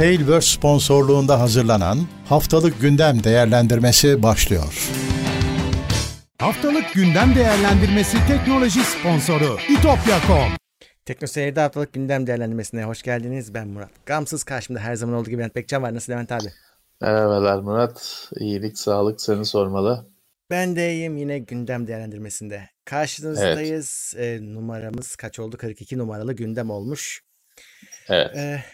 Tailverse sponsorluğunda hazırlanan Haftalık Gündem Değerlendirmesi başlıyor. Haftalık Gündem Değerlendirmesi teknoloji sponsoru itopya.com Tekno Seyir'de haftalık gündem değerlendirmesine hoş geldiniz. Ben Murat. Gamsız karşımda her zaman olduğu gibi Levent Bekcan var. Nasıl Levent abi? Merhabalar Murat. İyilik, sağlık seni sormalı. Ben de iyiyim yine gündem değerlendirmesinde. Karşınızdayız. Evet. E, numaramız kaç oldu? 42 numaralı gündem olmuş. Evet. E,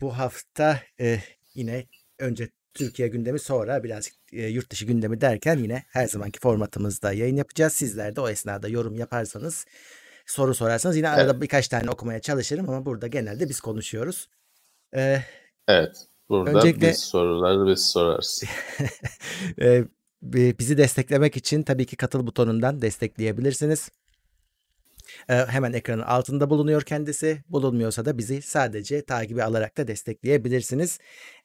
bu hafta e, yine önce Türkiye gündemi sonra birazcık e, yurt dışı gündemi derken yine her zamanki formatımızda yayın yapacağız. Sizler de o esnada yorum yaparsanız soru sorarsanız yine arada evet. birkaç tane okumaya çalışırım ama burada genelde biz konuşuyoruz. Ee, evet. Burada öncelikle, biz soruları biz sorarız. e, bizi desteklemek için tabii ki katıl butonundan destekleyebilirsiniz. Ee, hemen ekranın altında bulunuyor kendisi. Bulunmuyorsa da bizi sadece takibi alarak da destekleyebilirsiniz.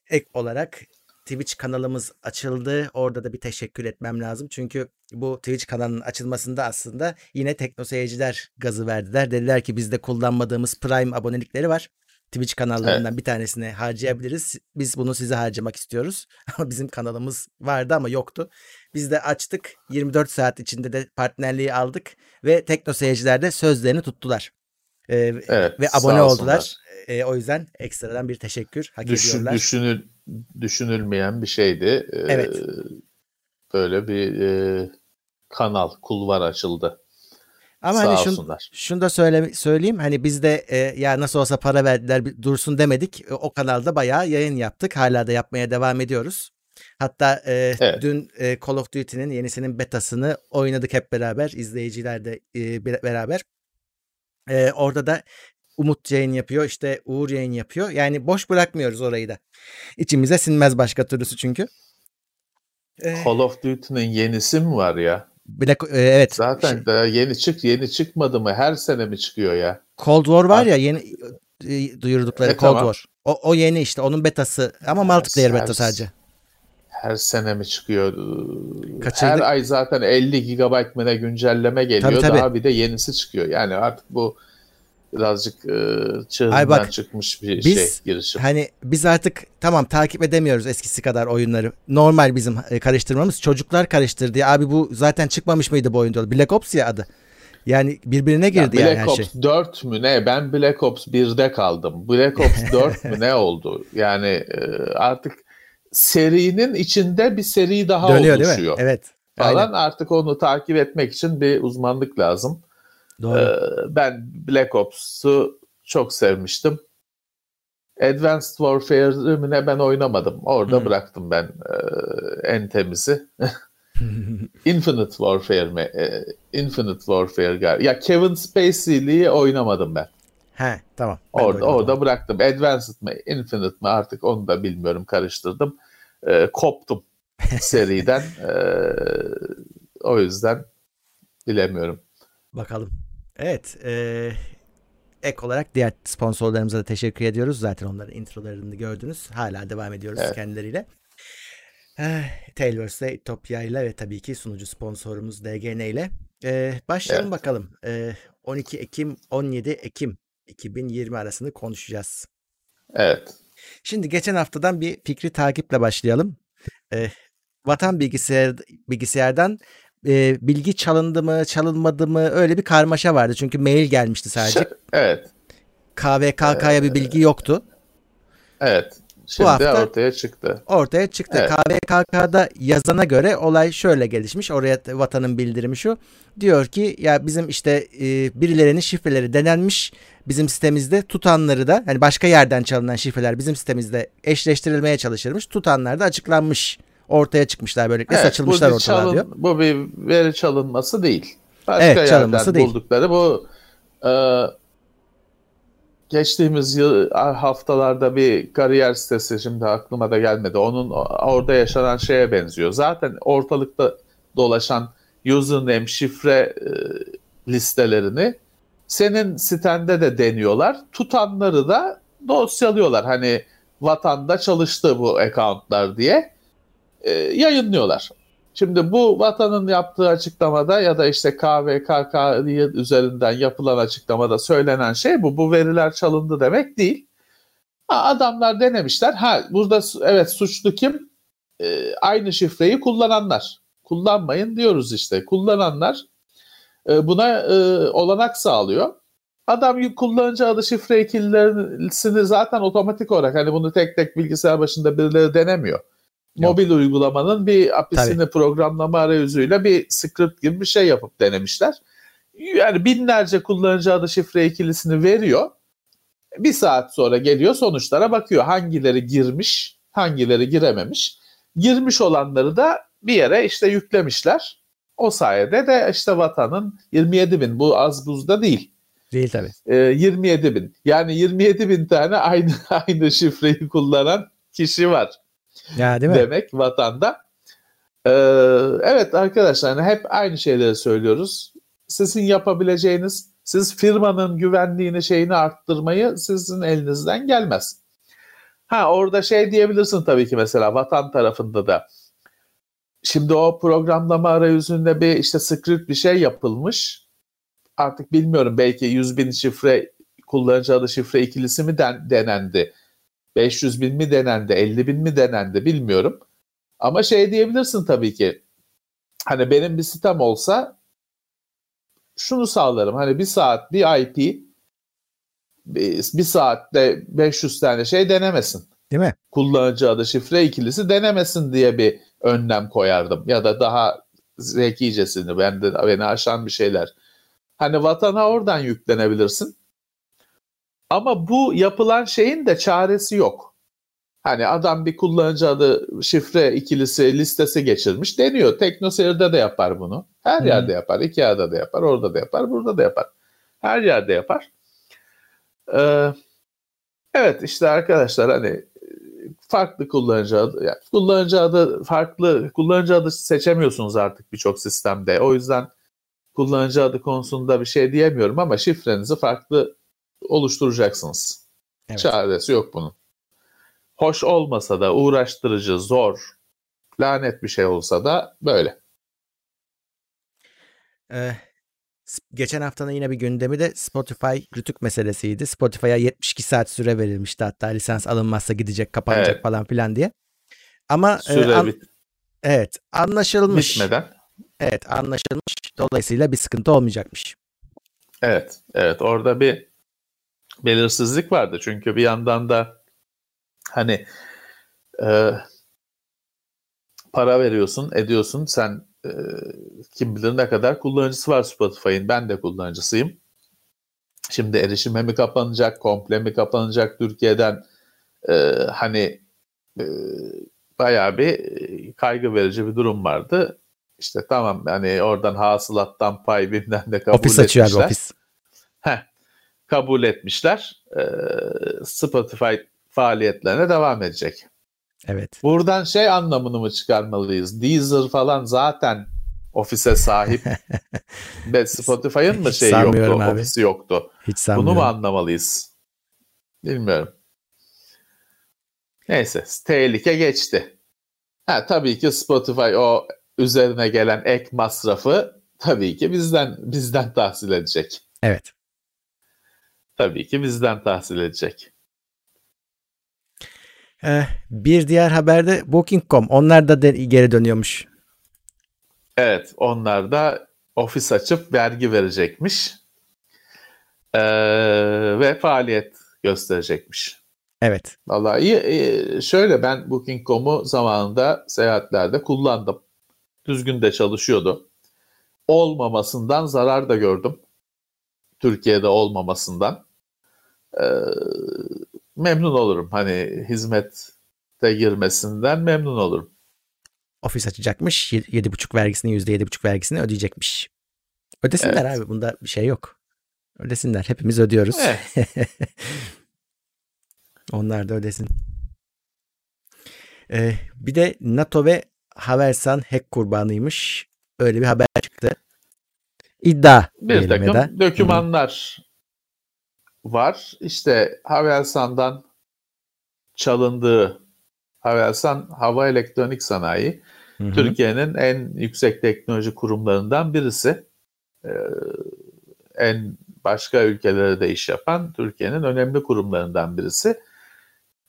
Ek olarak Twitch kanalımız açıldı. Orada da bir teşekkür etmem lazım. Çünkü bu Twitch kanalının açılmasında aslında yine tekno seyirciler gazı verdiler. Dediler ki bizde kullanmadığımız Prime abonelikleri var. Twitch kanallarından evet. bir tanesine harcayabiliriz. Biz bunu size harcamak istiyoruz. Ama bizim kanalımız vardı ama yoktu. Biz de açtık. 24 saat içinde de partnerliği aldık ve tekno seyirciler de sözlerini tuttular. Ee, evet, ve abone oldular. Ee, o yüzden ekstradan bir teşekkür hak Düşün, ediyorlar. Düşünül, düşünülmeyen bir şeydi. Ee, evet. Böyle bir e, kanal, kulvar açıldı. Ama Sağ hani şunu, şunu da söyle, söyleyeyim hani biz de e, ya nasıl olsa para verdiler dursun demedik. E, o kanalda bayağı yayın yaptık. Hala da yapmaya devam ediyoruz. Hatta e, evet. dün e, Call of Duty'nin yenisinin betasını oynadık hep beraber. izleyiciler de e, beraber. E, orada da Umut yayın yapıyor işte Uğur yayın yapıyor. Yani boş bırakmıyoruz orayı da. İçimize sinmez başka türlüsü çünkü. Call of Duty'nin yenisi mi var ya? Black, e, evet. Zaten şey, daha yeni çık yeni çıkmadı mı? Her sene mi çıkıyor ya? Cold War var ya yeni e, duyurdukları e, Cold tamam. War. O, o yeni işte onun betası ama multiplayer beta sadece. Her sene mi çıkıyor? Kaçırdık. Her ay zaten 50 GB mı güncelleme geliyor. Tabii, tabii. Daha bir de yenisi çıkıyor. Yani artık bu birazcık e, çığırından bak, çıkmış bir biz, şey girişim. Hani biz artık tamam takip edemiyoruz eskisi kadar oyunları. Normal bizim e, karıştırmamız. Çocuklar karıştırdı. Abi bu zaten çıkmamış mıydı bu oyun. Black Ops ya adı. Yani birbirine girdi ya yani her Ops şey. Black Ops 4 mü ne? Ben Black Ops 1'de kaldım. Black Ops 4 mü ne oldu? Yani e, artık serinin içinde bir seri daha Dönüyor, oluşuyor. Değil mi? Evet. Falan Aynen. artık onu takip etmek için bir uzmanlık lazım. Doğru. Ee, ben Black Ops'u çok sevmiştim. Advanced Warfare'ı ben oynamadım. Orada hmm. bıraktım ben e, en temizi. Infinite Warfare mi? E, Infinite Warfare galiba. Ya Kevin Spacey'liği oynamadım ben. He tamam. Ben orada orada bıraktım. Advanced mi Infinite mi artık onu da bilmiyorum karıştırdım. E, koptum seriden. e, o yüzden bilemiyorum. Bakalım. Evet. E, ek olarak diğer sponsorlarımıza da teşekkür ediyoruz. Zaten onların introlarını gördünüz. Hala devam ediyoruz evet. kendileriyle. E, Tailverse, Itopya ile ve tabii ki sunucu sponsorumuz DGN ile. E, başlayalım evet. bakalım. E, 12 Ekim 17 Ekim 2020 arasını konuşacağız. Evet. Şimdi geçen haftadan bir fikri takiple başlayalım. E, Vatan bilgisayar bilgisayardan e, bilgi çalındı mı, çalınmadı mı öyle bir karmaşa vardı. Çünkü mail gelmişti sadece. Evet. KVKK'ya ee, bir bilgi yoktu. Evet. Şimdi Bu hafta ortaya çıktı. Ortaya çıktı. Evet. KVKK'da yazana göre olay şöyle gelişmiş. Oraya vatanın bildirimi şu. Diyor ki ya bizim işte e, birilerinin şifreleri denenmiş. Bizim sitemizde tutanları da hani başka yerden çalınan şifreler bizim sitemizde eşleştirilmeye çalışılmış. Tutanlar da açıklanmış ortaya çıkmışlar böylelikle evet, saçılmışlar ortalığa çalın, diyor. Bu bir veri çalınması değil. Başka evet, çalınması değil. buldukları bu e, geçtiğimiz yıl haftalarda bir kariyer sitesi şimdi aklıma da gelmedi. Onun orada yaşanan şeye benziyor. Zaten ortalıkta dolaşan username, şifre e, listelerini senin sitende de deniyorlar. Tutanları da dosyalıyorlar. Hani vatanda çalıştı bu accountlar diye e, yayınlıyorlar. Şimdi bu vatanın yaptığı açıklamada ya da işte KVKK üzerinden yapılan açıklamada söylenen şey bu. Bu veriler çalındı demek değil. Ha, adamlar denemişler. Ha burada evet suçlu kim? Ee, aynı şifreyi kullananlar. Kullanmayın diyoruz işte. Kullananlar e, buna e, olanak sağlıyor. Adam kullanıcı adı şifre ikililerini zaten otomatik olarak hani bunu tek tek bilgisayar başında birileri denemiyor. Mobil uygulamanın bir apisini Tabii. programlama arayüzüyle bir script gibi bir şey yapıp denemişler. Yani binlerce kullanıcı adı şifre ikilisini veriyor. Bir saat sonra geliyor sonuçlara bakıyor. Hangileri girmiş, hangileri girememiş. Girmiş olanları da bir yere işte yüklemişler. O sayede de işte vatanın 27 bin bu az buzda değil. Değil tabii. E, 27 bin. Yani 27 bin tane aynı aynı şifreyi kullanan kişi var. Ya değil mi? Demek vatanda. Ee, evet arkadaşlar hani hep aynı şeyleri söylüyoruz. Sizin yapabileceğiniz, siz firmanın güvenliğini şeyini arttırmayı sizin elinizden gelmez. Ha orada şey diyebilirsin tabii ki mesela vatan tarafında da. Şimdi o programlama arayüzünde bir işte script bir şey yapılmış. Artık bilmiyorum belki 100 bin şifre kullanıcı adı şifre ikilisi mi den, denendi. 500 bin mi denendi, 50 bin mi denendi bilmiyorum. Ama şey diyebilirsin tabii ki. Hani benim bir sitem olsa şunu sağlarım. Hani bir saat bir IP bir saatte 500 tane şey denemesin. Değil mi? Kullanıcı adı şifre ikilisi denemesin diye bir önlem koyardım. Ya da daha zekicesini ben de, beni aşan bir şeyler. Hani vatana oradan yüklenebilirsin. Ama bu yapılan şeyin de çaresi yok. Hani adam bir kullanıcı adı şifre ikilisi listesi geçirmiş deniyor. Teknoseyir'de de yapar bunu. Her hmm. yerde yapar. Ikea'da da yapar. Orada da yapar. Burada da yapar. Her yerde yapar. Ee, evet işte arkadaşlar hani farklı kullanıcı adı, yani kullanıcı adı farklı kullanıcı adı seçemiyorsunuz artık birçok sistemde. O yüzden kullanıcı adı konusunda bir şey diyemiyorum ama şifrenizi farklı oluşturacaksınız. Evet. Çaresi yok bunun. Hoş olmasa da uğraştırıcı, zor, lanet bir şey olsa da böyle. Ee, geçen haftanın yine bir gündemi de Spotify rütük meselesiydi. Spotify'a 72 saat süre verilmişti hatta lisans alınmazsa gidecek, kapanacak evet. falan filan diye. Ama e, süre e, an, bit- evet anlaşılmış. Bitmeden. Evet anlaşılmış. Dolayısıyla bir sıkıntı olmayacakmış. Evet, evet orada bir belirsizlik vardı. Çünkü bir yandan da hani e, para veriyorsun, ediyorsun. Sen e, kim bilir ne kadar kullanıcısı var Spotify'ın. Ben de kullanıcısıyım. Şimdi erişime mi kapanacak, komple mi kapanacak Türkiye'den? E, hani e, bayağı bir kaygı verici bir durum vardı. İşte tamam hani oradan hasılattan pay bilmem ne kabul ofis etmişler. Ofis açıyor abi ofis. Heh, kabul etmişler. E, Spotify faaliyetlerine devam edecek. Evet. Buradan şey anlamını mı çıkarmalıyız? Deezer falan zaten ofise sahip. Ve Spotify'ın mı şeyi yoktu, abi. ofisi yoktu. Hiç sanmıyorum. Bunu mu anlamalıyız? Bilmiyorum. Neyse, tehlike geçti. Ha, tabii ki Spotify o üzerine gelen ek masrafı tabii ki bizden bizden tahsil edecek. Evet tabii ki bizden tahsil edecek. Ee, bir diğer haberde Booking.com onlar da de- geri dönüyormuş. Evet onlar da ofis açıp vergi verecekmiş ee, ve faaliyet gösterecekmiş. Evet. Vallahi iyi, iyi. Şöyle ben Booking.com'u zamanında seyahatlerde kullandım. Düzgün de çalışıyordu. Olmamasından zarar da gördüm. Türkiye'de olmamasından e, memnun olurum. Hani hizmette girmesinden memnun olurum. Ofis açacakmış. 7,5 vergisini %7,5 vergisini ödeyecekmiş. Ödesinler evet. abi. Bunda bir şey yok. Ödesinler. Hepimiz ödüyoruz. Evet. Onlar da ödesin. Ee, bir de NATO ve Havelsan hack kurbanıymış. Öyle bir haber. İddia. Bir takım dokümanlar var. İşte Havelsan'dan çalındığı Havelsan Hava Elektronik Sanayi Türkiye'nin en yüksek teknoloji kurumlarından birisi. Ee, en başka ülkelere de iş yapan Türkiye'nin önemli kurumlarından birisi.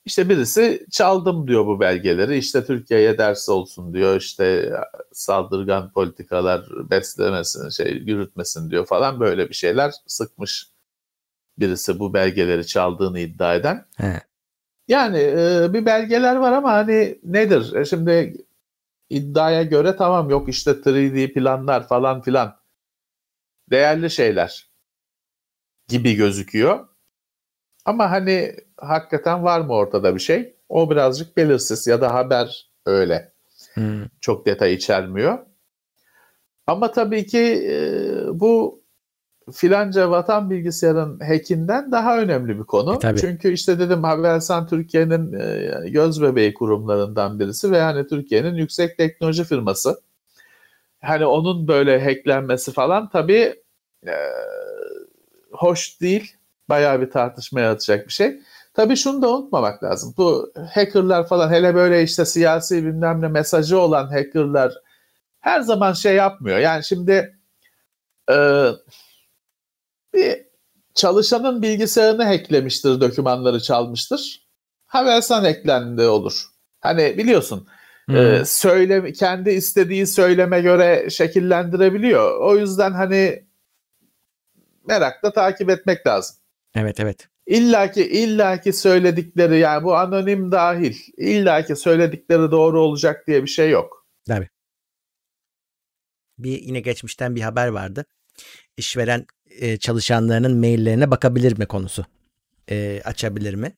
İşte birisi çaldım diyor bu belgeleri. İşte Türkiye'ye ders olsun diyor. İşte saldırgan politikalar beslemesin, şey yürütmesin diyor falan böyle bir şeyler sıkmış birisi bu belgeleri çaldığını iddia eden. He. Yani e, bir belgeler var ama hani nedir? E, şimdi iddiaya göre tamam yok işte 3D planlar falan filan değerli şeyler gibi gözüküyor. Ama hani hakikaten var mı ortada bir şey? O birazcık belirsiz ya da haber öyle. Hmm. Çok detay içermiyor. Ama tabii ki e, bu filanca vatan bilgisayarın hackinden daha önemli bir konu. E, tabii. Çünkü işte dedim Havelsan Türkiye'nin e, göz bebeği kurumlarından birisi ve hani Türkiye'nin yüksek teknoloji firması. Hani onun böyle hacklenmesi falan tabii e, hoş değil. Bayağı bir tartışma yaratacak bir şey. Tabii şunu da unutmamak lazım. Bu hackerlar falan hele böyle işte siyasi bilmem ne mesajı olan hackerlar her zaman şey yapmıyor. Yani şimdi e, bir çalışanın bilgisayarını hacklemiştir, dokümanları çalmıştır. Havelsan hacklendi olur. Hani biliyorsun Hmm. e, söyle kendi istediği söyleme göre şekillendirebiliyor. O yüzden hani merakla takip etmek lazım. Evet evet. İllaki illaki söyledikleri yani bu anonim dahil illaki söyledikleri doğru olacak diye bir şey yok. Tabii. Bir yine geçmişten bir haber vardı. İşveren e, çalışanlarının maillerine bakabilir mi konusu. E, açabilir mi?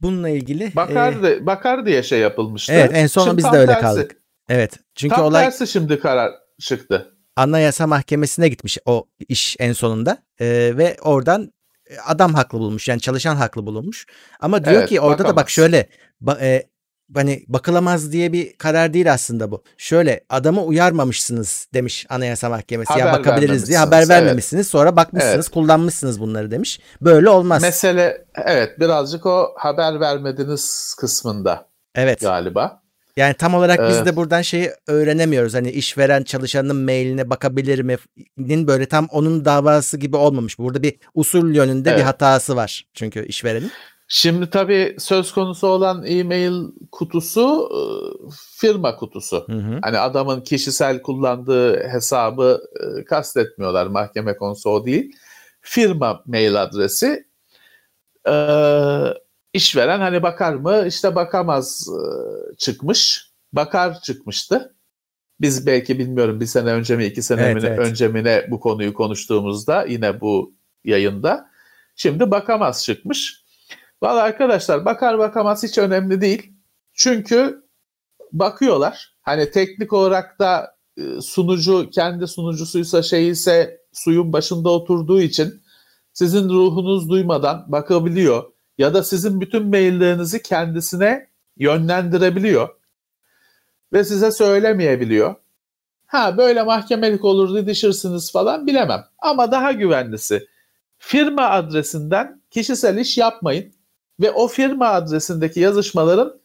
Bununla ilgili Bakar e, bakar diye şey yapılmıştı. Evet en son Şimdi biz de öyle tersi. kaldık. Evet. Çünkü Tam olay tersi şimdi karar çıktı. Anayasa Mahkemesi'ne gitmiş o iş en sonunda Ee, ve oradan e, adam haklı bulmuş yani çalışan haklı bulunmuş. Ama diyor Evet, ki orada da bak bakamaz. şöyle ba- e, hani bakılamaz diye bir karar değil aslında bu. Şöyle adamı uyarmamışsınız demiş Anayasa Mahkemesi. ya Haber bakabiliriz diye vermemişsiniz, haber evet. vermemişsiniz. Sonra bakmışsınız, Evet. kullanmışsınız bunları demiş. Böyle olmaz. Mesele evet birazcık o haber vermediniz kısmında evet. galiba. Yani tam olarak biz Evet. de buradan şeyi öğrenemiyoruz. Hani işveren çalışanın mailine bakabilir mi'nin böyle tam onun davası gibi olmamış. Burada bir usul yönünde bir Evet. hatası var çünkü işverenin. Şimdi tabii söz konusu olan e-mail kutusu firma kutusu. Hı hı. Hani adamın kişisel kullandığı hesabı kastetmiyorlar. Mahkeme konusu o değil. Firma mail adresi. E, işveren hani bakar mı? İşte bakamaz e, çıkmış. Bakar çıkmıştı. Biz belki bilmiyorum bir sene önce mi iki sene Evet, mi evet. önce mi ne bu konuyu konuştuğumuzda yine bu yayında. Şimdi bakamaz çıkmış. Valla arkadaşlar bakar bakamaz hiç önemli değil. Çünkü bakıyorlar. Hani teknik olarak da e, sunucu kendi sunucusuysa şey ise suyun başında oturduğu için sizin ruhunuz duymadan bakabiliyor. Ya da sizin bütün maillerinizi kendisine yönlendirebiliyor. Ve size söylemeyebiliyor. Ha böyle mahkemelik olur didişirsiniz falan bilemem. Ama daha güvenlisi firma adresinden kişisel iş yapmayın ve o firma adresindeki yazışmaların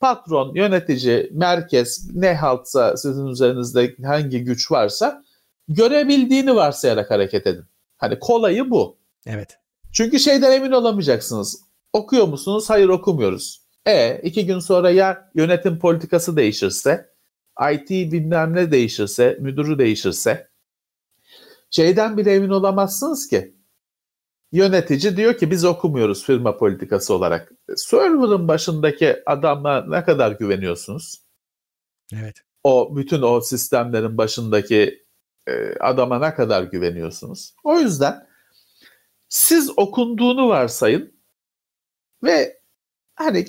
patron, yönetici, merkez ne haltsa sizin üzerinizde hangi güç varsa görebildiğini varsayarak hareket edin. Hani kolayı bu. Evet. Çünkü şeyden emin olamayacaksınız. Okuyor musunuz? Hayır okumuyoruz. E iki gün sonra ya yönetim politikası değişirse, IT bilmem ne değişirse, müdürü değişirse şeyden bile emin olamazsınız ki. Yönetici diyor ki biz okumuyoruz firma politikası olarak. Server'ın başındaki adama ne kadar güveniyorsunuz? Evet. O bütün o sistemlerin başındaki e, adama ne kadar güveniyorsunuz? O yüzden siz okunduğunu varsayın ve hani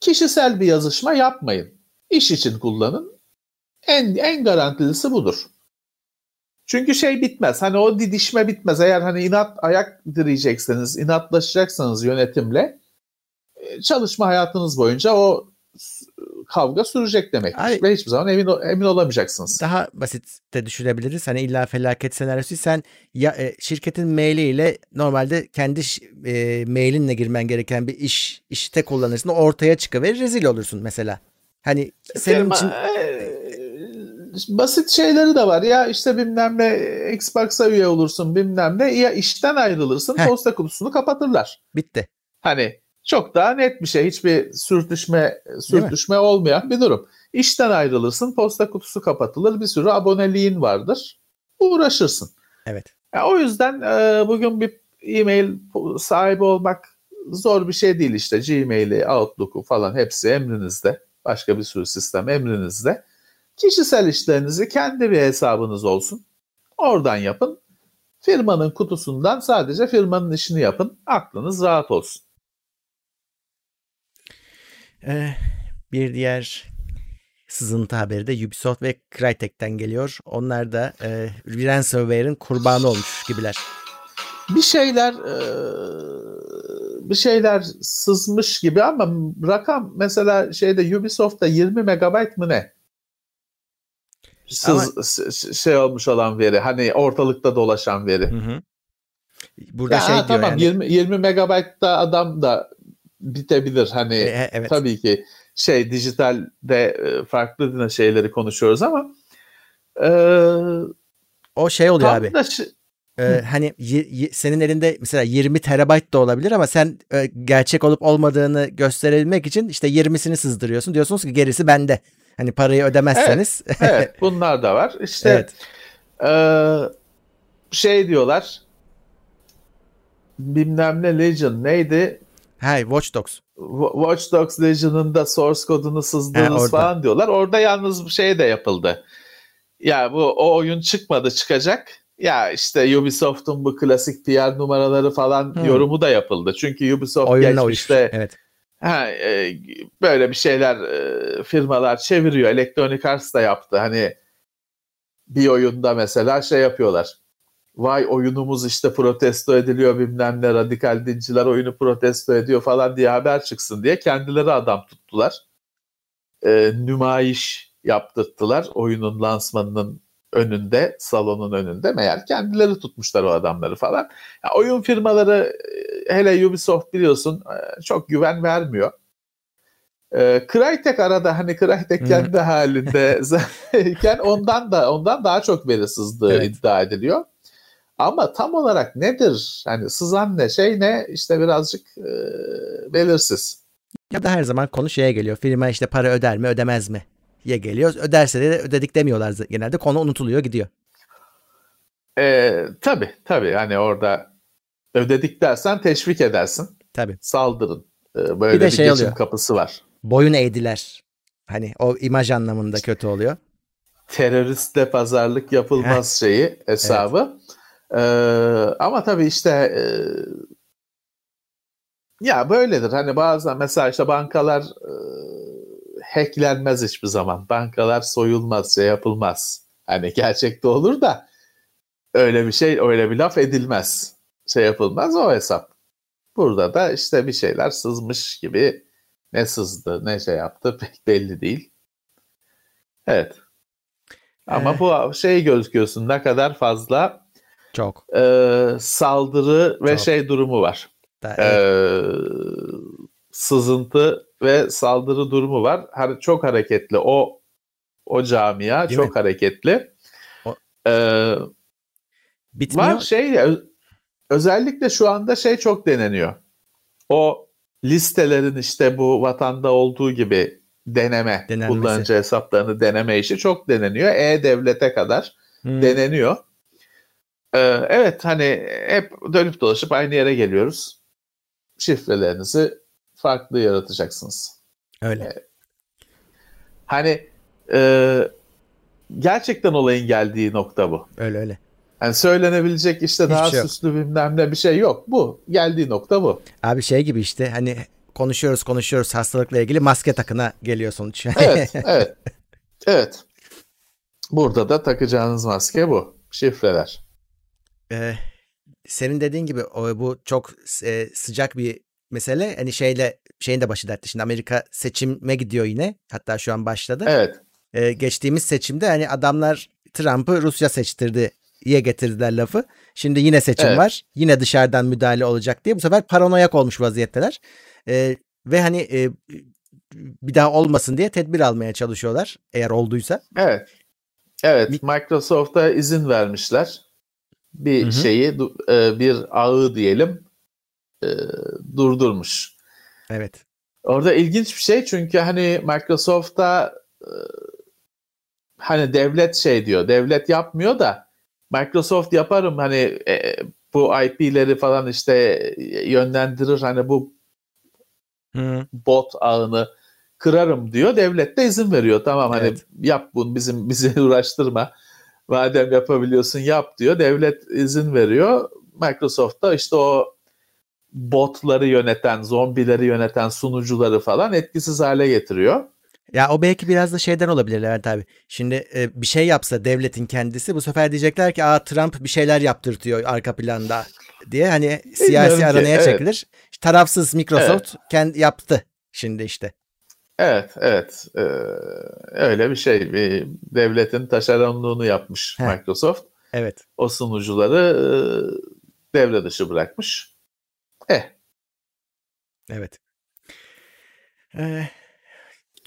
kişisel bir yazışma yapmayın. İş için kullanın. En en garantilisi budur. Çünkü şey bitmez. Hani o didişme bitmez. Eğer hani inat ayak direyecekseniz, inatlaşacaksanız yönetimle e, çalışma hayatınız boyunca o kavga sürecek demek. Ay- Ve hiçbir zaman emin emin olamayacaksınız. Daha basit de düşünebiliriz. Hani illa felaket senaryosu sen ya e, şirketin mailiyle normalde kendi e, mailinle girmen gereken bir iş işte kullanırsın. Ortaya çıkıverir rezil olursun mesela. Hani senin için e, basit şeyleri de var. Ya işte bilmem ne Xbox'a üye olursun bilmem ne. Ya işten ayrılırsın Heh. posta kutusunu kapatırlar. bitti. Hani Çok daha net bir şey. Hiçbir sürtüşme sürtüşme olmayan bir durum. İşten ayrılırsın, posta kutusu kapatılır, bir sürü aboneliğin vardır. Uğraşırsın. Evet. Yani o yüzden e, bugün bir e-mail sahibi olmak zor bir şey değil işte. Gmail'i, Outlook'u falan hepsi emrinizde. Başka bir sürü sistem emrinizde. Kişisel işlerinizi kendi bir hesabınız olsun. Oradan yapın. Firmanın kutusundan sadece firmanın işini yapın. Aklınız rahat olsun. Ee, bir diğer sızıntı haberi de Ubisoft ve Crytek'ten geliyor. Onlar da e, ransomware'in kurbanı olmuş gibiler. Bir şeyler e, bir şeyler sızmış gibi ama rakam mesela şeyde Ubisoft'ta 20 megabayt mı ne? Sız, ama, şey olmuş olan veri. Hani ortalıkta dolaşan veri. Hı hı. Burada ya, şey diyor tamam, yani. 20, 20 megabaytta adam da bitebilir. Hani e, evet. tabii ki şey dijitalde e, farklı şeyleri konuşuyoruz ama e, o şey oluyor abi. Da şi- ee, hani y- y- senin elinde mesela 20 terabayt da olabilir ama sen e, gerçek olup olmadığını gösterebilmek için işte 20'sini sızdırıyorsun. Diyorsunuz ki gerisi bende. Hani parayı ödemezseniz. Evet, evet bunlar da var. İşte evet. e, şey diyorlar bilmem ne Legion neydi? Hay Watch Dogs. Watch Dogs Legion'ın da source kodunu sızdığınız He, falan diyorlar. Orada yalnız bir şey de yapıldı. Ya bu o oyun çıkmadı çıkacak. Ya işte Ubisoft'un bu klasik PR numaraları falan hmm. yorumu da yapıldı. Çünkü Ubisoft Oyunla geçmişte evet. Ha, e, böyle bir şeyler e, firmalar çeviriyor. Electronic Arts da yaptı. Hani bir oyunda mesela şey yapıyorlar vay oyunumuz işte protesto ediliyor bilmem ne radikal dinciler oyunu protesto ediyor falan diye haber çıksın diye kendileri adam tuttular. E, nümayiş yaptırttılar oyunun lansmanının önünde, salonun önünde. Meğer kendileri tutmuşlar o adamları falan. Ya, oyun firmaları hele Ubisoft biliyorsun çok güven vermiyor. E, Crytek arada hani Crytek kendi halinde iken ondan da ondan daha çok veri sızdığı evet. iddia ediliyor. Ama tam olarak nedir? Yani sızan ne şey ne işte birazcık e, belirsiz. Ya da her zaman konu şeye geliyor. Firma işte para öder mi ödemez mi? Ya geliyor. Öderse de ödedik demiyorlar genelde. Konu unutuluyor gidiyor. E, tabii tabii. Hani orada ödedik dersen teşvik edersin. Tabii. Saldırın. E, böyle bir, de bir şey geçim oluyor. kapısı var. Boyun eğdiler. Hani o imaj anlamında kötü oluyor. Teröristle pazarlık yapılmaz şeyi hesabı. Ee, ama tabii işte e, ya böyledir. Hani bazen mesela işte bankalar e, hacklenmez hiçbir zaman. Bankalar soyulmaz, şey yapılmaz. Hani gerçekte olur da öyle bir şey, öyle bir laf edilmez. Şey yapılmaz o hesap. Burada da işte bir şeyler sızmış gibi ne sızdı, ne şey yaptı pek belli değil. Evet. Ama ee... bu şey gözüküyorsun ne kadar fazla çok. E, saldırı ve Çok. şey durumu var. Da, evet. e, sızıntı ve saldırı durumu var. Hani çok hareketli o o camia Değil çok mi? hareketli. O... E, Bitmiyor. Var şey özellikle şu anda şey çok deneniyor. O listelerin işte bu vatanda olduğu gibi deneme, Denenmesi. kullanıcı hesaplarını deneme işi çok deneniyor. E-Devlet'e kadar hmm. deneniyor. Ee, evet hani hep dönüp dolaşıp aynı yere geliyoruz. Şifrelerinizi farklı yaratacaksınız. Öyle. Ee, hani e, gerçekten olayın geldiği nokta bu. Öyle öyle. Yani söylenebilecek işte Hiçbir daha şey süslü bilmem ne bir şey yok. Bu. Geldiği nokta bu. Abi şey gibi işte hani konuşuyoruz konuşuyoruz hastalıkla ilgili maske takına geliyor sonuç. evet, evet. Evet. Burada da takacağınız maske bu. Şifreler. Senin dediğin gibi o, bu çok e, sıcak bir mesele. Hani şeyle şeyin de başı dertli. Şimdi Amerika seçime gidiyor yine. Hatta şu an başladı. Evet. Ee, geçtiğimiz seçimde hani adamlar Trump'ı Rusya seçtirdi diye getirdiler lafı. Şimdi yine seçim evet. var. Yine dışarıdan müdahale olacak diye bu sefer paranoyak olmuş vaziyetteler. Ee, ve hani e, bir daha olmasın diye tedbir almaya çalışıyorlar eğer olduysa. Evet. Evet, Microsoft'a izin vermişler bir hı hı. şeyi e, bir ağı diyelim e, durdurmuş. Evet. Orada ilginç bir şey çünkü hani Microsoft'ta e, hani devlet şey diyor. Devlet yapmıyor da Microsoft yaparım hani e, bu IP'leri falan işte yönlendirir hani bu Hı. bot ağını kırarım diyor. Devlet de izin veriyor. Tamam hani Evet. yap bunu bizim bizi uğraştırma. Madem yapabiliyorsun yap diyor. Devlet izin veriyor. Microsoft da işte o botları yöneten, zombileri yöneten sunucuları falan etkisiz hale getiriyor. Ya o belki biraz da şeyden olabilir Levent abi. Şimdi e, bir şey yapsa devletin kendisi bu sefer diyecekler ki aa Trump bir şeyler yaptırtıyor arka planda diye hani siyasi ki, aranaya evet. çekilir. Tarafsız Microsoft kendi yaptı şimdi işte. Evet, evet. Ee, öyle bir şey. Bir devletin taşeronluğunu yapmış Heh. Microsoft. Evet. O sunucuları e, devre dışı bırakmış. Eh, Evet. Ee,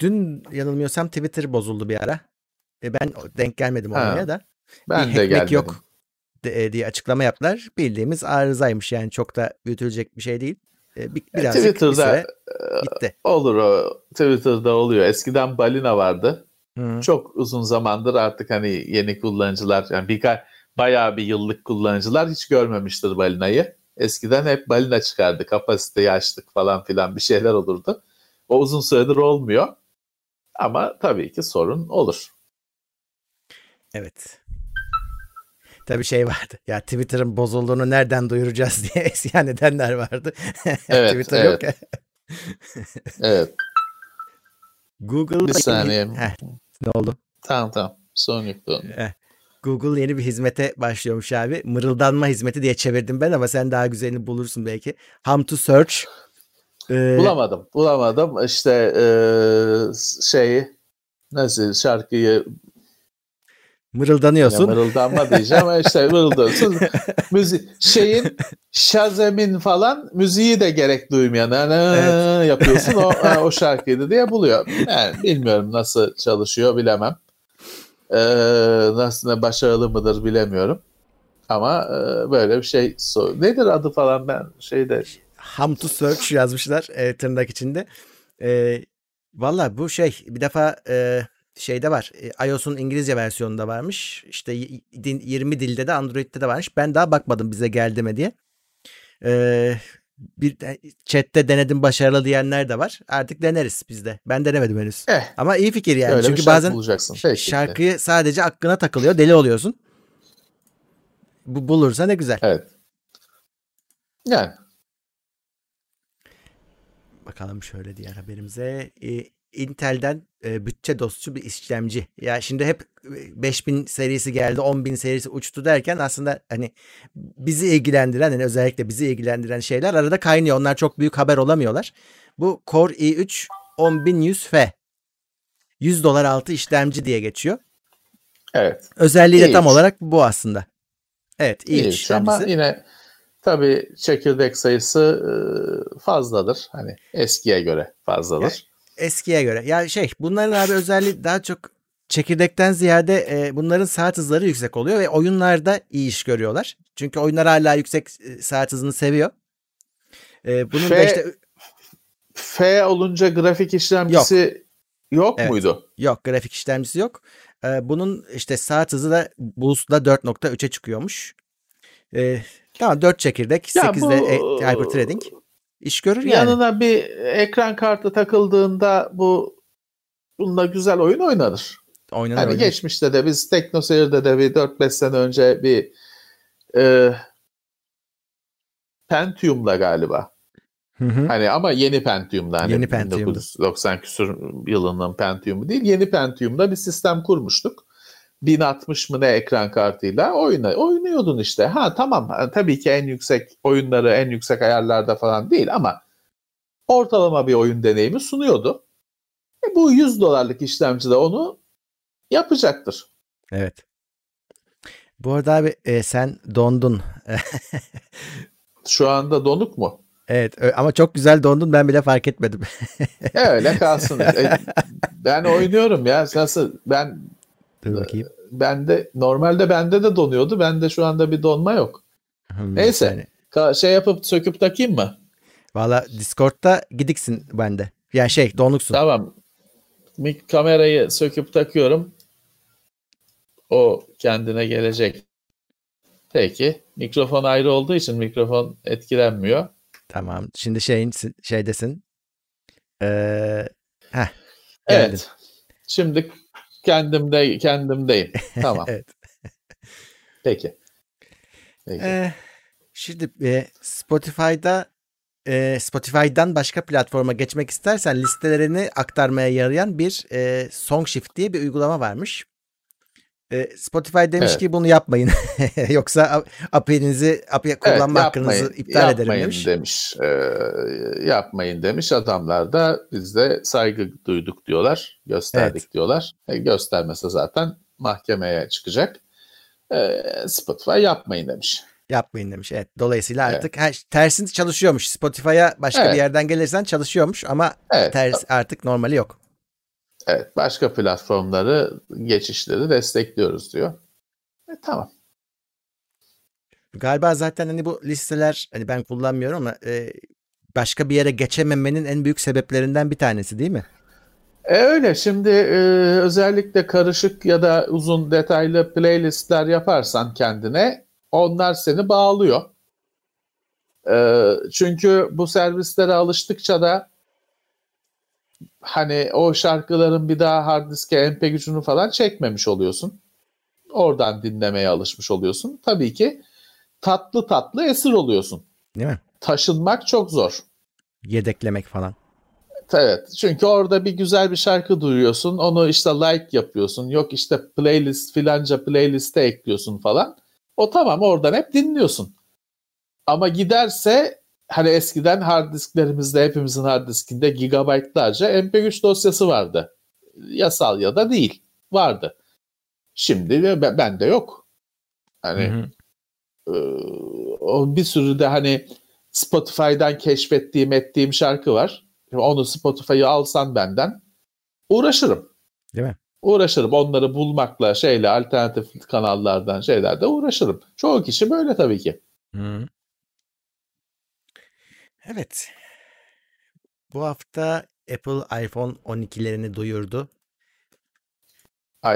dün yanılmıyorsam Twitter bozuldu bir ara. E, ben denk gelmedim Ha, olmaya da. ben bir de gelmedim. yok e, diye açıklama yaptılar. Bildiğimiz arızaymış yani çok da büyütülecek bir şey değil. E, bir, E, birazcık bir Twitter'da süre gitti. olur o. Twitter'da oluyor. Eskiden balina vardı. Hı. Çok uzun zamandır artık hani yeni kullanıcılar yani birkaç bayağı bir yıllık kullanıcılar hiç görmemiştir balinayı. Eskiden hep balina çıkardı. Kapasiteyi açtık falan filan bir şeyler olurdu. O uzun süredir olmuyor. Ama tabii ki sorun olur. Evet. Tabii şey vardı. Ya Twitter'ın bozulduğunu nereden duyuracağız diye isyan edenler vardı. Evet, Twitter yok. Evet. Google Bir saniye. Heh, ne oldu? Tamam tamam. Yok. Eh, Google yeni bir hizmete başlıyormuş abi. Mırıldanma hizmeti diye çevirdim ben ama sen daha güzelini bulursun belki. Hum to search. Ee, Bulamadım. Bulamadım. İşte eee şeyi nasıl şarkıyı mırıldanıyorsun. Ya mırıldanma diyeceğim ama işte mırıldanıyorsun. Müzik, şeyin Shazam'in falan müziği de gerek duymayan yani yapıyorsun o, o şarkıydı diye buluyor. Yani bilmiyorum nasıl çalışıyor bilemem. Ee, nasıl başarılı mıdır bilemiyorum. Ama e, böyle bir şey. so- Nedir adı falan ben şeyde Hum to search yazmışlar e, tırnak içinde. E, Valla bu şey bir defa e, şeyde var. E, iOS'un İngilizce versiyonunda varmış. İşte y- din- 20 dilde de Android'de de varmış. Ben daha bakmadım bize geldi mi diye. E, bir de- chatte denedim başarılı diyenler de var. Artık deneriz biz de. Ben denemedim henüz. eh, Ama iyi fikir yani. öyle Çünkü şarkı bazen bulacaksın. Peki. şarkıyı sadece aklına takılıyor. Deli oluyorsun. Bu bulursa ne güzel. Evet. Yani Bakalım şöyle diğer haberimize. Ee, Intel'den e, bütçe dostu bir işlemci. Ya şimdi hep e, 5000 serisi geldi, 10000 serisi uçtu derken aslında hani bizi ilgilendiren, yani özellikle bizi ilgilendiren şeyler arada kaynıyor. Onlar çok büyük haber olamıyorlar. Bu Core i3 10100F. 100 dolar altı işlemci diye geçiyor. evet. Özelliği de tam i3. olarak bu aslında. Evet, i3 İyi ama işlemcisi. yine tabii çekirdek sayısı e, fazladır. Hani eskiye göre fazladır. Eskiye göre. Ya şey bunların abi özelliği daha çok çekirdekten ziyade e, bunların saat hızları yüksek oluyor ve oyunlarda iyi iş görüyorlar. Çünkü oyunlar hala yüksek e, saat hızını seviyor. E, bunun da F- işte F olunca grafik işlemcisi yok, Evet. muydu? yok grafik işlemcisi yok. E, bunun işte saat hızı da Boost'da 4.3'e çıkıyormuş. E, tamam 4 çekirdek Ya 8 de bu- e, hyperthreading. İş görür yani. Yanına bir ekran kartı takıldığında bu bununla güzel oyun oynanır. Oynanır, Hani oynanır. geçmişte de biz TeknoSeyir'de de bir 4-5 sene önce bir e, Pentium'la galiba. Hı hı. Hani ama yeni Pentium'da. Hani Yeni Pentium'da. 1990 küsur yılının Pentium'u değil. Yeni Pentium'da bir sistem kurmuştuk. 1060 mı ne ekran kartıyla oyna, oynuyordun işte. Ha tamam tabii ki en yüksek oyunları en yüksek ayarlarda falan değil ama ortalama bir oyun deneyimi sunuyordu. E, bu 100 dolarlık işlemci de onu yapacaktır. Evet. Bu arada abi e, sen dondun. Şu anda donuk mu? Evet ama çok güzel dondun ben bile fark etmedim. E, öyle kalsın. E, ben oynuyorum ya. Nasıl ben Dur bakayım. Bende normalde bende de donuyordu. Bende şu anda bir donma yok. Hmm, Neyse. yani şey yapıp söküp takayım mı? Valla Discord'da gidiksin bende. Yani şey donuksun. Tamam. Mik kamerayı söküp takıyorum. O kendine gelecek. Peki. Mikrofon ayrı olduğu için mikrofon etkilenmiyor. Tamam. Şimdi şeyin şeydesin. Ee, heh, Evet. Şimdi kendimde kendimdeyim. Tamam. Evet. Peki. Peki. Ee, şimdi e, Spotify'da e, Spotify'dan başka platforma geçmek istersen listelerini aktarmaya yarayan bir e, SongShift diye bir uygulama varmış. E, Spotify demiş Evet. ki bunu yapmayın. Yoksa API'nizi API kullanma Evet, hakkınızı yapmayın- iptal ederim yapmayın demiş. demiş. Ee, yapmayın demiş. Adamlar da biz de saygı duyduk diyorlar. Gösterdik Evet. diyorlar. E, göstermese zaten mahkemeye çıkacak. Ee, Spotify yapmayın demiş. Yapmayın demiş. Evet. Dolayısıyla Evet. artık her, tersin çalışıyormuş. Spotify'a başka Evet. bir yerden gelirsen çalışıyormuş ama Evet. ters artık normali yok. Evet. Başka platformları geçişleri destekliyoruz diyor. E, tamam. Galiba zaten hani bu listeler hani ben kullanmıyorum ama e, başka bir yere geçememenin en büyük sebeplerinden bir tanesi değil mi? E öyle şimdi e, özellikle karışık ya da uzun detaylı playlistler yaparsan kendine onlar seni bağlıyor. E, çünkü bu servislere alıştıkça da hani o şarkıların bir daha hard diske MP3'ünü falan çekmemiş oluyorsun. Oradan dinlemeye alışmış oluyorsun. Tabii ki tatlı tatlı esir oluyorsun. Değil mi? Taşınmak çok zor. Yedeklemek falan. Evet. Çünkü orada bir güzel bir şarkı duyuyorsun. Onu işte like yapıyorsun. Yok işte playlist filanca playliste ekliyorsun falan. O tamam oradan hep dinliyorsun. Ama giderse hani eskiden hard disklerimizde hepimizin hard diskinde gigabaytlarca MP3 dosyası vardı. Yasal ya da değil. Vardı. Şimdi de ben- bende yok. Hani Hı hı. o bir sürü de hani Spotify'dan keşfettiğim ettiğim şarkı var. Şimdi Onu Spotify'ı alsan benden uğraşırım. Değil mi? Uğraşırım. Onları bulmakla şeyle alternatif kanallardan şeylerde uğraşırım. Çoğu kişi böyle tabii ki. Hı. Evet. Bu hafta Apple iPhone 12'lerini duyurdu.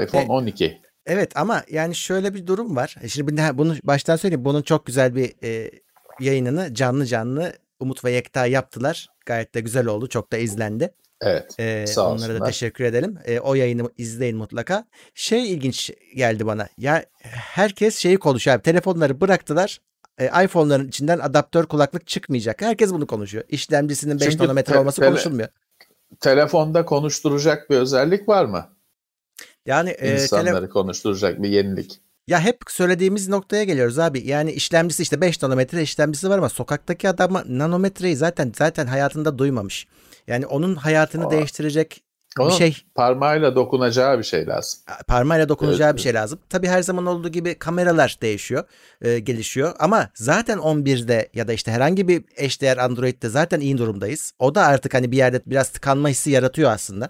iPhone E- 12. Evet ama yani şöyle bir durum var. E Şimdi bunu baştan söyleyeyim. Bunun çok güzel bir e, yayınını canlı canlı Umut ve Yekta yaptılar. Gayet de güzel oldu. Çok da izlendi. Evet. Ee, Sağ onlara da olsunlar. teşekkür edelim. Ee, o yayını izleyin mutlaka. Şey ilginç geldi bana. Ya herkes şeyi konuşuyor. Abi, telefonları bıraktılar. Ee, iPhone'ların içinden adaptör kulaklık çıkmayacak. Herkes bunu konuşuyor. İşlemcisinin 5 Çünkü nanometre te- olması tele- konuşulmuyor. Telefonda konuşturacak bir özellik var mı? Yani e, İnsanları tele- konuşturacak bir yenilik. ya hep söylediğimiz noktaya geliyoruz abi. Yani işlemcisi işte 5 nanometre işlemcisi var ama sokaktaki adam nanometreyi zaten zaten hayatında duymamış. Yani onun hayatını Aa. değiştirecek Onun bir şey parmağıyla dokunacağı bir şey lazım. parmağıyla dokunacağı Evet, bir şey lazım. Tabii her zaman olduğu gibi kameralar değişiyor, e, gelişiyor. Ama zaten 11'de ya da işte herhangi bir eşdeğer Android'de zaten iyi durumdayız. O da artık hani bir yerde biraz tıkanma hissi yaratıyor aslında.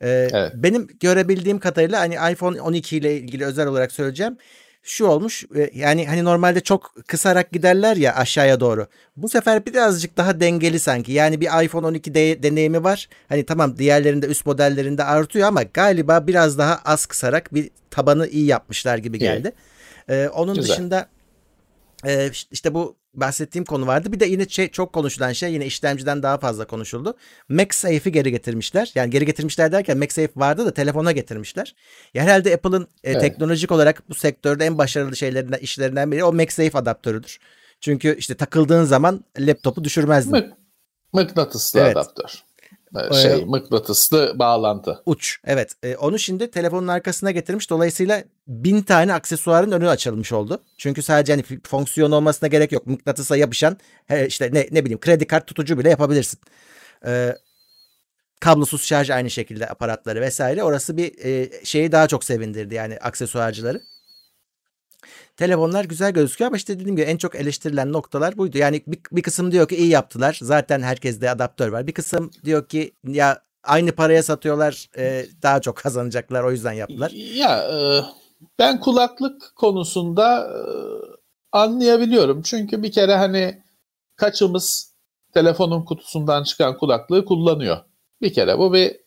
E, Evet. Benim görebildiğim kadarıyla hani iPhone 12 ile ilgili özel olarak söyleyeceğim. Şu olmuş e, yani hani normalde çok kısarak giderler ya aşağıya doğru. Bu sefer birazcık daha dengeli sanki. Yani bir iPhone 12 de- deneyimi var. Hani tamam diğerlerinde üst modellerinde artıyor ama galiba biraz daha az kısarak bir tabanı iyi yapmışlar gibi geldi. Ee, onun Güzel. dışında e, işte bu bahsettiğim konu vardı. Bir de yine şey, çok konuşulan şey yine işlemciden daha fazla konuşuldu. MagSafe'i geri getirmişler. Yani geri getirmişler derken MagSafe vardı da telefona getirmişler. Ya herhalde Apple'ın e, Evet. teknolojik olarak bu sektörde en başarılı şeylerinden, işlerinden biri o MagSafe adaptörüdür. Çünkü işte takıldığın zaman laptopu düşürmezdin. Mık, mıknatıslı Evet. adaptör. Ee, Ee, Şey, mıknatıslı bağlantı. Uç. Evet. E, onu şimdi telefonun arkasına getirmiş. Dolayısıyla bin tane aksesuarın önü açılmış oldu. Çünkü sadece hani fonksiyon olmasına gerek yok. Mıknatısa yapışan he, işte ne, ne bileyim kredi kart tutucu bile yapabilirsin. E, kablosuz şarj aynı şekilde aparatları vesaire. Orası bir e, şeyi daha çok sevindirdi yani aksesuarcıları. Telefonlar güzel gözüküyor ama işte dediğim gibi en çok eleştirilen noktalar buydu. Yani bir, bir kısım diyor ki iyi yaptılar. Zaten herkeste adaptör var. Bir kısım diyor ki ya aynı paraya satıyorlar e, daha çok kazanacaklar o yüzden yaptılar. Ya e, ben kulaklık konusunda e, anlayabiliyorum. Çünkü bir kere hani kaçımız telefonun kutusundan çıkan kulaklığı kullanıyor. Bir kere bu bir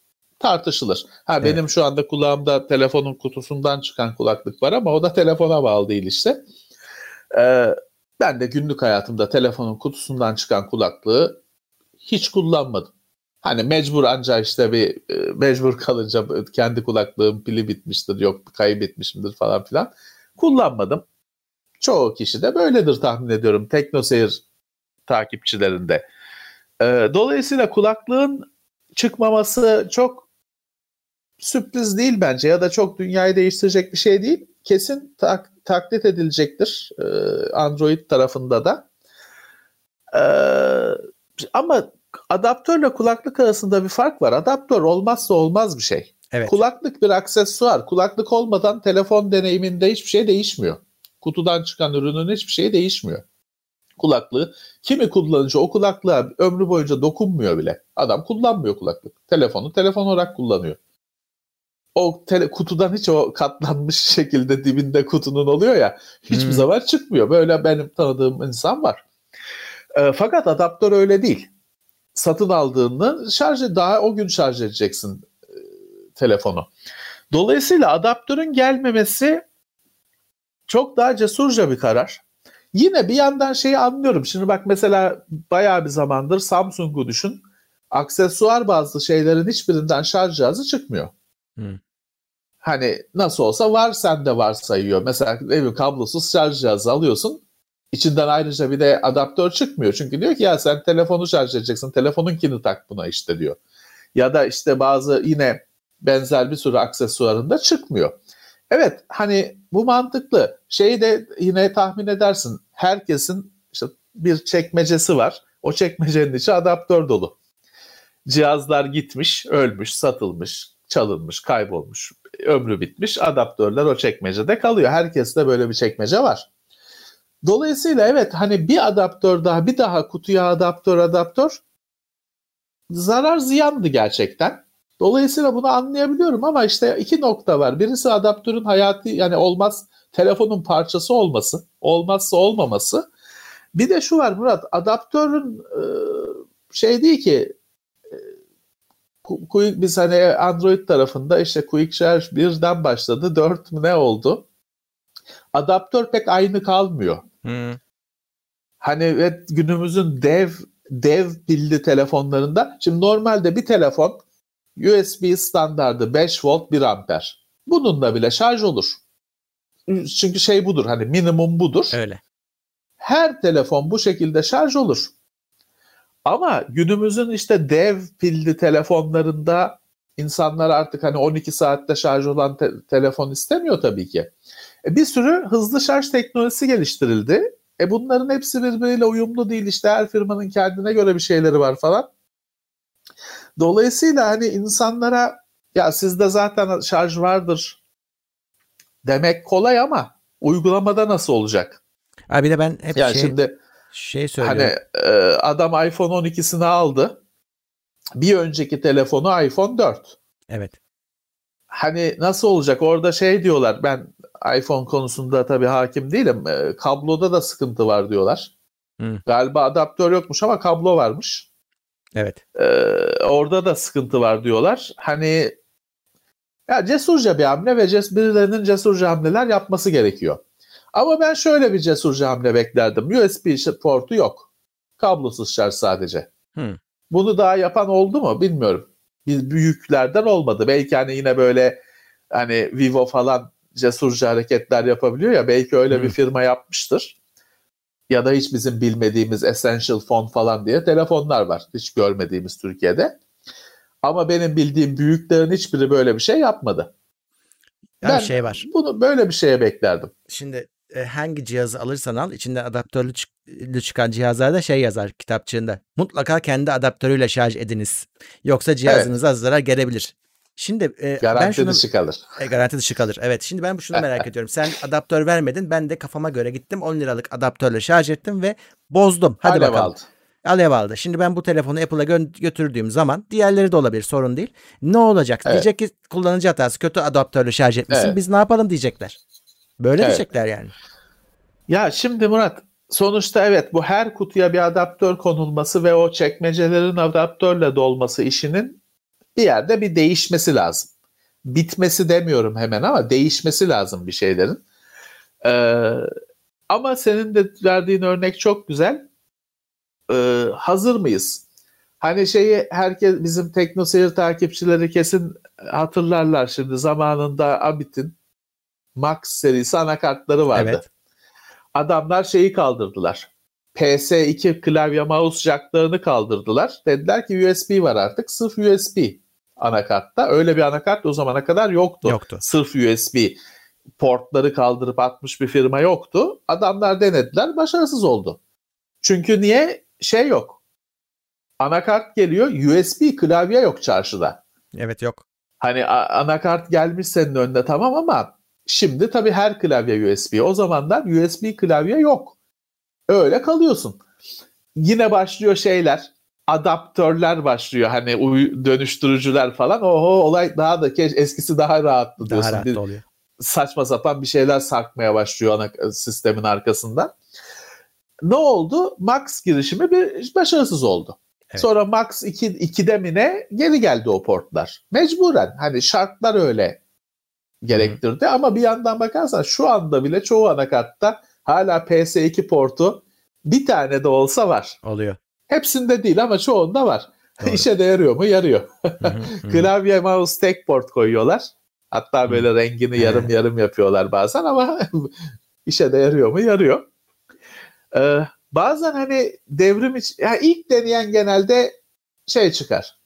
tartışılır. Ha Evet. benim şu anda kulağımda telefonun kutusundan çıkan kulaklık var ama o da telefona bağlı değil işte. Ee, ben de günlük hayatımda telefonun kutusundan çıkan kulaklığı hiç kullanmadım. Hani mecbur ancak işte bir e, mecbur kalınca kendi kulaklığım pili bitmiştir yok kaybetmişimdir falan filan. Kullanmadım. Çoğu kişi de böyledir tahmin ediyorum teknoseyir takipçilerinde. Ee, dolayısıyla kulaklığın çıkmaması çok sürpriz değil bence ya da çok dünyayı değiştirecek bir şey değil. Kesin tak- taklit edilecektir e, Android tarafında da. Ee, ama adaptörle kulaklık arasında bir fark var. Adaptör olmazsa olmaz bir şey. Evet. Kulaklık bir aksesuar. Kulaklık olmadan telefon deneyiminde hiçbir şey değişmiyor. Kutudan çıkan ürünün hiçbir şey değişmiyor. Kulaklığı kimi kullanıcı o kulaklığa ömrü boyunca dokunmuyor bile. Adam kullanmıyor kulaklık. Telefonu telefon olarak kullanıyor. O tele, kutudan hiç o katlanmış şekilde dibinde kutunun oluyor ya hiçbir Hmm. zaman çıkmıyor. Böyle benim tanıdığım insan var. E, fakat adaptör öyle değil. Satın aldığında şarjı daha o gün şarj edeceksin e, telefonu. Dolayısıyla adaptörün gelmemesi çok daha cesurca bir karar. Yine bir yandan şeyi anlıyorum. Şimdi bak mesela bayağı bir zamandır Samsung'u düşün. Aksesuar bazı şeylerin hiçbirinden şarj cihazı çıkmıyor. Hı. Hani nasıl olsa var sende varsayıyor. Mesela evi kablosuz şarj cihazı alıyorsun. İçinden ayrıca bir de adaptör çıkmıyor. Çünkü diyor ki ya sen telefonu şarj edeceksin. Telefonunkini tak buna işte diyor. Ya da işte bazı yine benzer bir sürü aksesuarında çıkmıyor. Evet hani bu mantıklı. Şeyi de yine tahmin edersin. Herkesin işte bir çekmecesi var. O çekmecenin içi adaptör dolu. Cihazlar gitmiş, ölmüş, satılmış, çalınmış, kaybolmuş, ömrü bitmiş. Adaptörler o çekmecede kalıyor. Herkeste böyle bir çekmece var. Dolayısıyla evet hani bir adaptör daha bir daha kutuya adaptör adaptör zarar ziyandı gerçekten. Dolayısıyla bunu anlayabiliyorum ama işte iki nokta var. Birisi adaptörün hayatı yani olmaz telefonun parçası olması, olmazsa olmaması. Bir de şu var Murat, adaptörün şey değil ki Quick biz hani Android tarafında işte Quick Charge 1'den başladı, 4 mü ne oldu? Adaptör pek aynı kalmıyor. Hı. Hani evet, günümüzün dev dev pilli telefonlarında şimdi normalde bir telefon USB standardı 5 volt 1 amper. Bununla bile şarj olur. Çünkü şey budur hani minimum budur. Öyle. Her telefon bu şekilde şarj olur. Ama günümüzün işte dev pilli telefonlarında insanlar artık hani 12 saatte şarj olan te- telefon istemiyor tabii ki. E bir sürü hızlı şarj teknolojisi geliştirildi. E bunların hepsi birbiriyle uyumlu değil. İşte her firmanın kendine göre bir şeyleri var falan. Dolayısıyla hani insanlara ya sizde zaten şarj vardır demek kolay ama uygulamada nasıl olacak? Abi bir de ben hep Yani şey, şimdi şey söylüyorum. Hani e, adam iPhone 12'sini aldı. Bir önceki telefonu iPhone 4. Evet. Hani nasıl olacak? Orada şey diyorlar. Ben iPhone konusunda tabii hakim değilim. E, kabloda da sıkıntı var diyorlar. Hı. Galiba adaptör yokmuş ama kablo varmış. Evet. E, orada da sıkıntı var diyorlar. Hani ya cesurca bir hamle ve ces birilerinin cesurca hamleler yapması gerekiyor. Ama ben şöyle bir cesurca hamle beklerdim. USB portu yok. Kablosuz şarj sadece. Hı. Bunu daha yapan oldu mu bilmiyorum. Bir büyüklerden olmadı. Belki hani yine böyle hani Vivo falan cesurca hareketler yapabiliyor ya belki öyle Hı. bir firma yapmıştır. Ya da hiç bizim bilmediğimiz Essential Phone falan diye telefonlar var. Hiç görmediğimiz Türkiye'de. Ama benim bildiğim büyüklerin hiçbiri böyle bir şey yapmadı. Ya Ben şey var. bunu böyle bir şeye beklerdim. Şimdi hangi cihazı alırsan al içinden adaptörlü çık- çıkan cihazlarda şey yazar kitapçığında. Mutlaka kendi adaptörüyle şarj ediniz. Yoksa cihazınıza zarar gelebilir. Şimdi e, ben Garanti şunu dışı kalır. e, garanti dışı kalır. Evet. Şimdi ben şunu merak ediyorum. Sen adaptör vermedin. Ben de kafama göre gittim 10 liralık adaptörle şarj ettim ve bozdum. Hadi Alev bakalım. aldı. Alev aldı. Şimdi ben bu telefonu Apple'a gö- götürdüğüm zaman diğerleri de olabilir sorun değil. Ne olacak? Evet. Diyecek ki kullanıcı hatası kötü adaptörle şarj etmişsin. Evet. Biz ne yapalım diyecekler. Böyle Evet. diyecekler yani. Ya şimdi Murat sonuçta evet bu her kutuya bir adaptör konulması ve o çekmecelerin adaptörle dolması işinin bir yerde bir değişmesi lazım. Bitmesi demiyorum hemen ama değişmesi lazım bir şeylerin. Ee, ama senin de verdiğin örnek çok güzel. Ee, hazır mıyız? Hani şeyi herkes bizim teknoseyir takipçileri kesin hatırlarlar şimdi zamanında Abit'in Max serisi anakartları vardı. Evet. Adamlar şeyi kaldırdılar. PS2 klavye mouse jacklarını kaldırdılar. Dediler ki USB var artık. Sırf USB anakartta. Öyle bir anakart o zamana kadar yoktu. Yoktu. Sırf USB portları kaldırıp atmış bir firma yoktu. Adamlar denediler, başarısız oldu. Çünkü niye? Şey yok. Anakart geliyor, USB klavye yok çarşıda. Evet yok. Hani anakart gelmiş senin önüne tamam ama şimdi tabii her klavye USB. O zamanlar USB klavye yok. Öyle kalıyorsun. Yine başlıyor şeyler adaptörler başlıyor hani dönüştürücüler falan. Oho olay daha da eskisi daha rahattı diyorsun. Daha rahat oluyor. Saçma sapan bir şeyler sarkmaya başlıyor ana sistemin arkasından. Ne oldu? Max girişimi bir başarısız oldu. Evet. Sonra Max 2 2'de mi ne geri geldi o portlar. Mecburen hani şartlar öyle gerektirdi ama bir yandan bakarsan şu anda bile çoğu anakartta hala PS2 portu bir tane de olsa var. Oluyor. Hepsinde değil ama çoğunda var. İşe de yarıyor mu? Yarıyor. Klavye, mouse, tek port koyuyorlar. Hatta böyle rengini yarım yarım yapıyorlar bazen ama işe de yarıyor mu? Yarıyor. Ee, bazen hani devrim için, yani ilk deneyen genelde şey çıkar.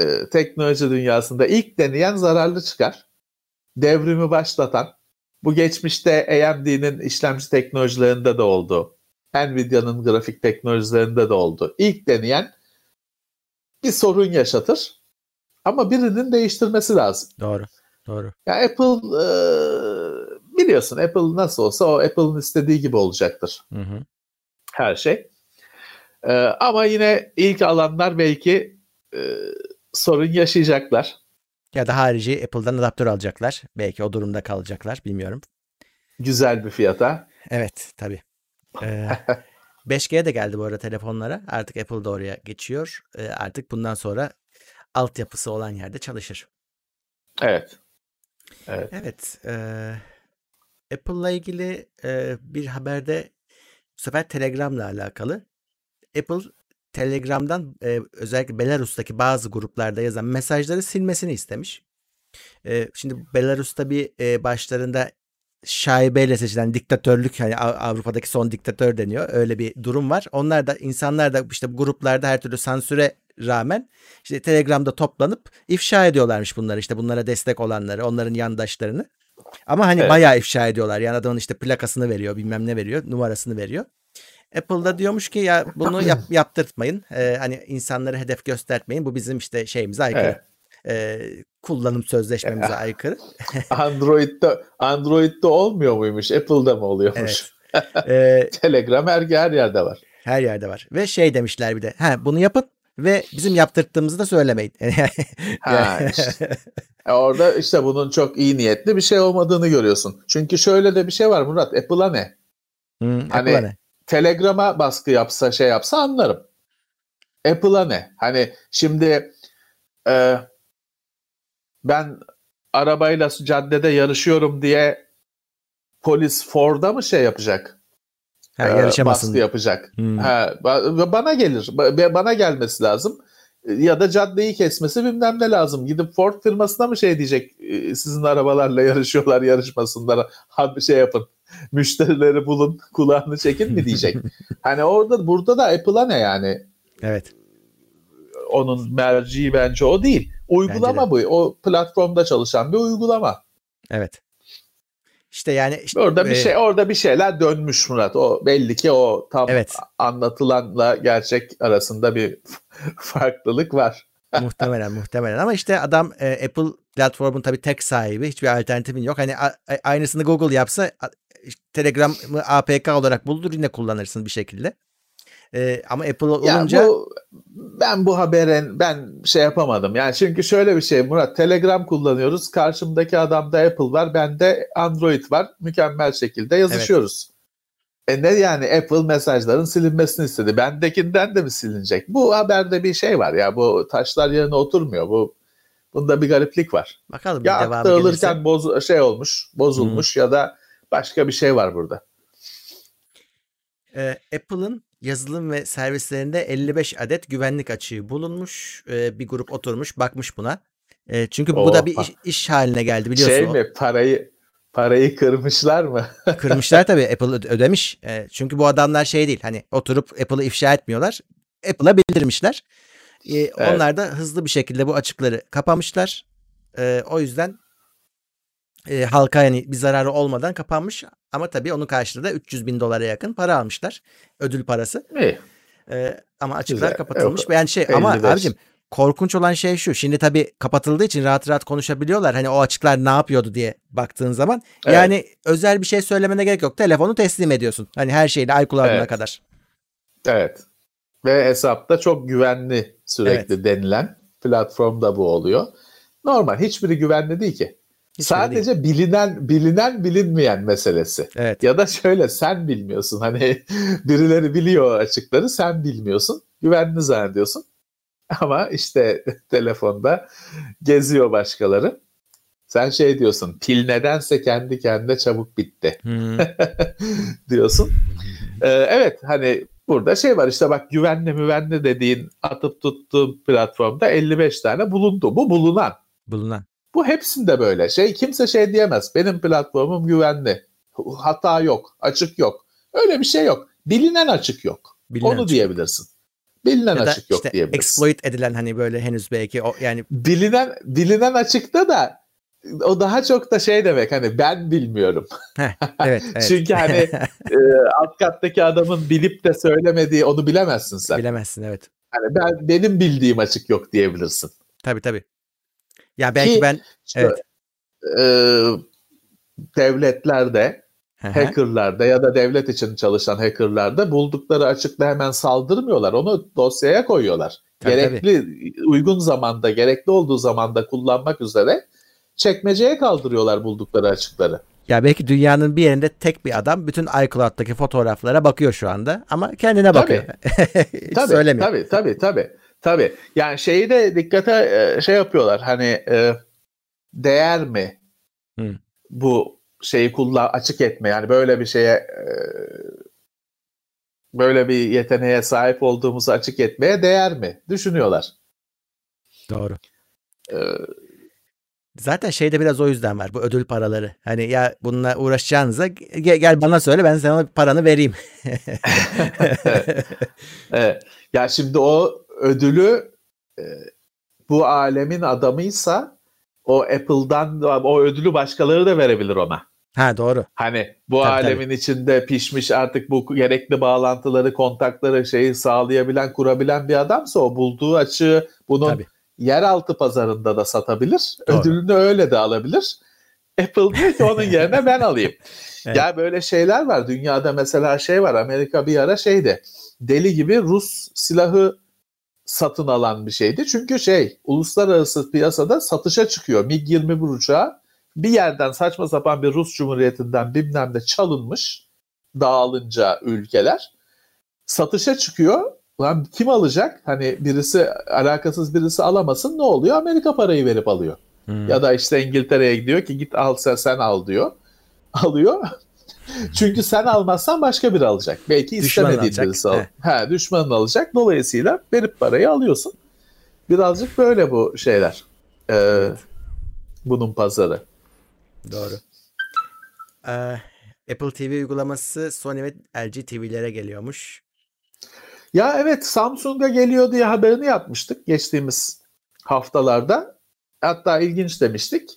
Ee, teknoloji dünyasında ilk deneyen zararlı çıkar. Devrimi başlatan, bu geçmişte AMD'nin işlemci teknolojilerinde de oldu. Nvidia'nın grafik teknolojilerinde de oldu. İlk deneyen bir sorun yaşatır. Ama birinin değiştirmesi lazım. Doğru. Doğru. Ya Apple e, biliyorsun Apple nasıl olsa o Apple'ın istediği gibi olacaktır. Hı hı. Her şey. E, ama yine ilk alanlar belki e, sorun yaşayacaklar. Ya da harici Apple'dan adaptör alacaklar. Belki o durumda kalacaklar. Bilmiyorum. Güzel bir fiyata. Evet tabii. Ee, 5G de geldi bu arada telefonlara. Artık Apple da oraya geçiyor. Ee, artık bundan sonra altyapısı olan yerde çalışır. Evet. Evet. Evet. E, Apple'la ilgili e, bir haberde bu sefer Telegram'la alakalı. Apple Telegram'dan e, özellikle Belarus'taki bazı gruplarda yazan mesajları silmesini istemiş. E, şimdi Belarus'ta bir e, başlarında şaibeyle seçilen diktatörlük hani Avrupa'daki son diktatör deniyor. Öyle bir durum var. Onlar da insanlar da işte bu gruplarda her türlü sansüre rağmen işte Telegram'da toplanıp ifşa ediyorlarmış bunları işte bunlara destek olanları, onların yandaşlarını. Ama hani evet. bayağı ifşa ediyorlar. Yani adamın işte plakasını veriyor, bilmem ne veriyor, numarasını veriyor. Apple'da diyormuş ki ya bunu yap, yaptırtmayın. Ee, hani insanları hedef göstermeyin. Bu bizim işte şeyimize aykırı. Evet e, kullanım sözleşmemize aykırı. Android'de Android'de olmuyor muymuş? Apple'da mı oluyormuş? Evet. ee, Telegram her, her yerde var. Her yerde var. Ve şey demişler bir de. Ha bunu yapın ve bizim yaptırttığımızı da söylemeyin. ha, işte. E, orada işte bunun çok iyi niyetli bir şey olmadığını görüyorsun. Çünkü şöyle de bir şey var Murat. Apple'a ne? Hmm, hani Apple'a ne? Telegram'a baskı yapsa şey yapsa anlarım. Apple'a ne? Hani şimdi e, ben arabayla caddede yarışıyorum diye polis Ford'a mı şey yapacak? Ha, yarışamasın. Baskı yapacak. Hmm. Ha, bana gelir. Bana gelmesi lazım. Ya da caddeyi kesmesi bilmem ne lazım. Gidip Ford firmasına mı şey diyecek e, sizin arabalarla yarışıyorlar yarışmasınlar. Ha bir şey yapın. Müşterileri bulun kulağını çekin mi diyecek. hani orada burada da Apple'a ne yani? Evet. Onun merciği bence o değil. Uygulama bu. O platformda çalışan bir uygulama. Evet. İşte yani işte, orada bir e, şey orada bir şeyler dönmüş Murat. O belli ki o tam evet. anlatılanla gerçek arasında bir farklılık var. muhtemelen muhtemelen ama işte adam e, Apple platformun tabii tek sahibi hiçbir alternatifin yok. Hani aynısını Google yapsa Telegram'ı APK olarak buldur yine kullanırsın bir şekilde. Ee, ama Apple olunca ya bu, ben bu haberin ben şey yapamadım. Yani çünkü şöyle bir şey Murat Telegram kullanıyoruz. Karşımdaki adamda Apple var, bende Android var. Mükemmel şekilde yazışıyoruz. E ne yani Apple mesajların silinmesini istedi. Bendekinden de mi silinecek? Bu haberde bir şey var ya bu taşlar yerine oturmuyor. Bu bunda bir gariplik var. Bakalım Ya bir devamı aktarılırken boz, şey olmuş, bozulmuş ya da başka bir şey var burada. Ee, Apple'ın yazılım ve servislerinde 55 adet güvenlik açığı bulunmuş. Ee, bir grup oturmuş bakmış buna. Ee, çünkü bu Oo, da bir iş, iş haline geldi biliyorsun. Şey mi parayı parayı kırmışlar mı? Kırmışlar tabii Apple öde- ödemiş. Ee, çünkü bu adamlar şey değil hani oturup Apple'ı ifşa etmiyorlar. Apple'a bildirmişler. Ee, Onlar da hızlı bir şekilde bu açıkları kapamışlar. Ee, o yüzden e, halka yani bir zararı olmadan kapanmış. Ama tabii onun karşılığında 300 bin dolara yakın para almışlar. Ödül parası. İyi. Ee, ama açıklar Güzel. kapatılmış. Yok, Yani şey ama 55. abicim korkunç olan şey şu. Şimdi tabii kapatıldığı için rahat rahat konuşabiliyorlar. Hani o açıklar ne yapıyordu diye baktığın zaman. Evet. Yani özel bir şey söylemene gerek yok. Telefonu teslim ediyorsun. Hani her şeyle iCloud'una Evet. kadar. Evet. Ve hesapta çok güvenli sürekli denilen platformda bu oluyor. Normal. Hiçbiri güvenli değil ki. Hiçbiri Sadece bilinen bilinen bilinmeyen meselesi. Evet. Ya da şöyle sen bilmiyorsun. Hani birileri biliyor açıkları sen bilmiyorsun. Güvenli zannediyorsun. Ama işte telefonda geziyor başkaları. Sen şey diyorsun pil nedense kendi kendine çabuk bitti Hmm. diyorsun. Ee, evet hani burada şey var işte bak güvenli müvenli dediğin atıp tuttuğun platformda 55 tane bulundu. Bu bulunan. Bulunan. Bu hepsinde böyle. Şey kimse şey diyemez. Benim platformum güvenli. Hata yok, açık yok. Öyle bir şey yok. Bilinen açık yok. Bilinen Onu açık diyebilirsin. Bilinen Ya açık yok işte diyebilirsin. exploit edilen hani böyle henüz belki o yani Bilinen bilinen açıkta da o daha çok da şey demek hani ben bilmiyorum. evet, evet. Çünkü hani e, alt kattaki adamın bilip de söylemediği onu bilemezsin sen. bilemezsin evet. Hani ben benim bildiğim açık yok diyebilirsin. Tabii tabii. Ya belki Ki- ben İşte, Evet. e, devletlerde hackerlarda ya da devlet için çalışan hackerlarda buldukları açıkla hemen saldırmıyorlar. Onu dosyaya koyuyorlar. Tabii, gerekli uygun zamanda, gerekli olduğu zamanda kullanmak üzere çekmeceye kaldırıyorlar buldukları açıkları. Ya belki dünyanın bir yerinde tek bir adam bütün iCloud'daki fotoğraflara bakıyor şu anda ama kendine Tabii. bakıyor. Tabii, söylemiyor. tabii, tabii, tabii. Tabii. Yani şeyi de dikkate e, şey yapıyorlar. Hani e, değer mi Hı. bu şeyi kullan açık etme yani böyle bir şeye e, böyle bir yeteneğe sahip olduğumuzu açık etmeye değer mi düşünüyorlar. Doğru. Zaten şeyde biraz o yüzden var bu ödül paraları. Hani ya bununla uğraşacağınıza ge- gel bana söyle ben sana paranı vereyim. Evet. Ya şimdi o ödülü e, bu alemin adamıysa o Apple'dan o ödülü başkaları da verebilir ona. ha doğru. Hani bu Tabii, alemin içinde pişmiş artık bu gerekli bağlantıları, kontakları şeyi sağlayabilen, kurabilen bir adamsa o bulduğu açığı bunun Tabii. Yeraltı pazarında da satabilir. Doğru. Ödülünü öyle de alabilir. Apple diyor ki onun yerine ben alayım. Evet. Ya böyle şeyler var. Dünyada mesela şey var. Amerika bir ara şeydi. Deli gibi Rus silahı satın alan bir şeydi. Çünkü şey uluslararası piyasada satışa çıkıyor. MiG-21 uçağı bir yerden saçma sapan bir Rus Cumhuriyeti'nden bilmem ne çalınmış dağılınca ülkeler satışa çıkıyor. Lan kim alacak? Hani birisi alakasız birisi alamasın ne oluyor? Amerika parayı verip alıyor. Hmm. Ya da işte İngiltere'ye gidiyor ki git al sen, sen al diyor. Alıyor. Çünkü sen almazsan başka biri alacak. Belki istemediğin birisi al. Ha, düşmanın alacak. Dolayısıyla verip parayı alıyorsun. Birazcık böyle bu şeyler. Ee, Bunun pazarı. Doğru. Ee, Apple TV uygulaması Sony ve LG TV'lere geliyormuş. Ya evet Samsung'a geliyor diye haberini yapmıştık geçtiğimiz haftalarda. Hatta ilginç demiştik.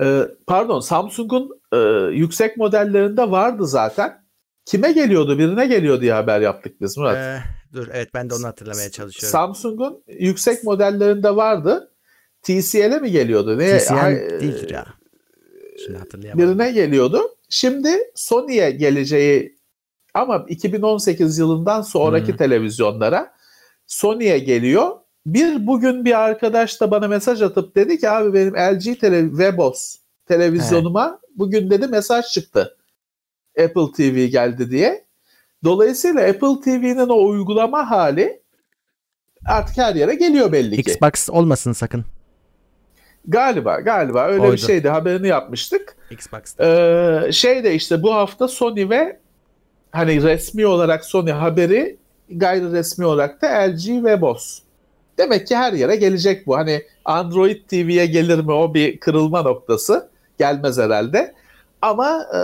Ee, pardon Samsung'un e, yüksek modellerinde vardı zaten. Kime geliyordu? Birine geliyor diye haber yaptık biz Murat. Ee, dur evet ben de onu hatırlamaya çalışıyorum. Samsung'un yüksek modellerinde vardı. TCL'e mi geliyordu? Ne? TCL Hay- değildir ya. Şimdi hatırlayamadım. birine geliyordu. Şimdi Sony'ye geleceği ama 2018 yılından sonraki Hmm. televizyonlara Sony'ye geliyor. Bir bugün bir arkadaş da bana mesaj atıp dedi ki abi benim LG tele Webos televizyonuma bugün dedi mesaj çıktı. Apple TV geldi diye. Dolayısıyla Apple TV'nin o uygulama hali artık her yere geliyor belli ki. Xbox olmasın sakın. Galiba galiba öyle Oydu. bir şeydi haberini yapmıştık. Xbox'ta. Ee, şey de işte bu hafta Sony ve hani resmi olarak Sony haberi gayri resmi olarak da LG ve Bose. Demek ki her yere gelecek bu. Hani Android TV'ye gelir mi o bir kırılma noktası. Gelmez herhalde. Ama e,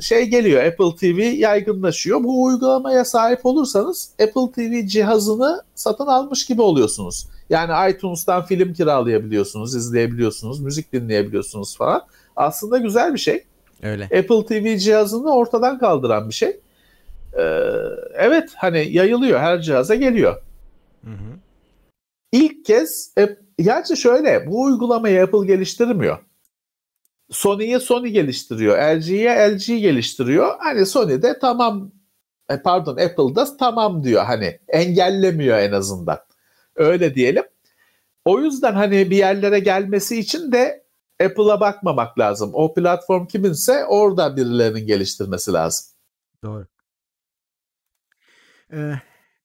şey geliyor Apple TV yaygınlaşıyor. Bu uygulamaya sahip olursanız Apple TV cihazını satın almış gibi oluyorsunuz. Yani iTunes'tan film kiralayabiliyorsunuz, izleyebiliyorsunuz, müzik dinleyebiliyorsunuz falan. Aslında güzel bir şey. Öyle. Apple TV cihazını ortadan kaldıran bir şey. Ee, evet hani yayılıyor her cihaza geliyor. Hı hı. İlk kez gerçi şöyle bu uygulamayı Apple geliştirmiyor. Sony'ye Sony geliştiriyor. LG'ye LG geliştiriyor. Hani Sony de tamam e, pardon Apple da tamam diyor hani engellemiyor en azından. Öyle diyelim. O yüzden hani bir yerlere gelmesi için de Apple'a bakmamak lazım. O platform kiminse orada birilerinin geliştirmesi lazım. Doğru. Ee,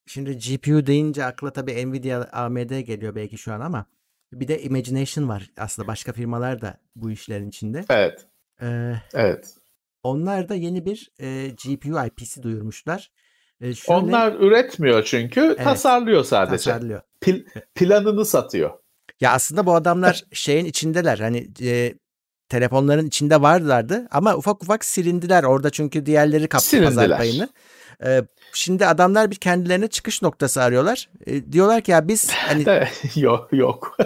şimdi GPU deyince akla tabii Nvidia AMD geliyor belki şu an ama bir de Imagination var. Aslında başka firmalar da bu işlerin içinde. Evet. Ee, Evet. onlar da yeni bir e, GPU IP'si duyurmuşlar. Ee, şöyle Onlar üretmiyor çünkü tasarlıyor sadece. tasarlıyor. Pil- planını satıyor. Ya aslında bu adamlar şeyin içindeler. Hani e, telefonların içinde varlardı ama ufak ufak silindiler orada çünkü diğerleri kaptı pazar payını. Ee, şimdi adamlar bir kendilerine çıkış noktası arıyorlar. Ee, diyorlar ki ya biz hani yok yok.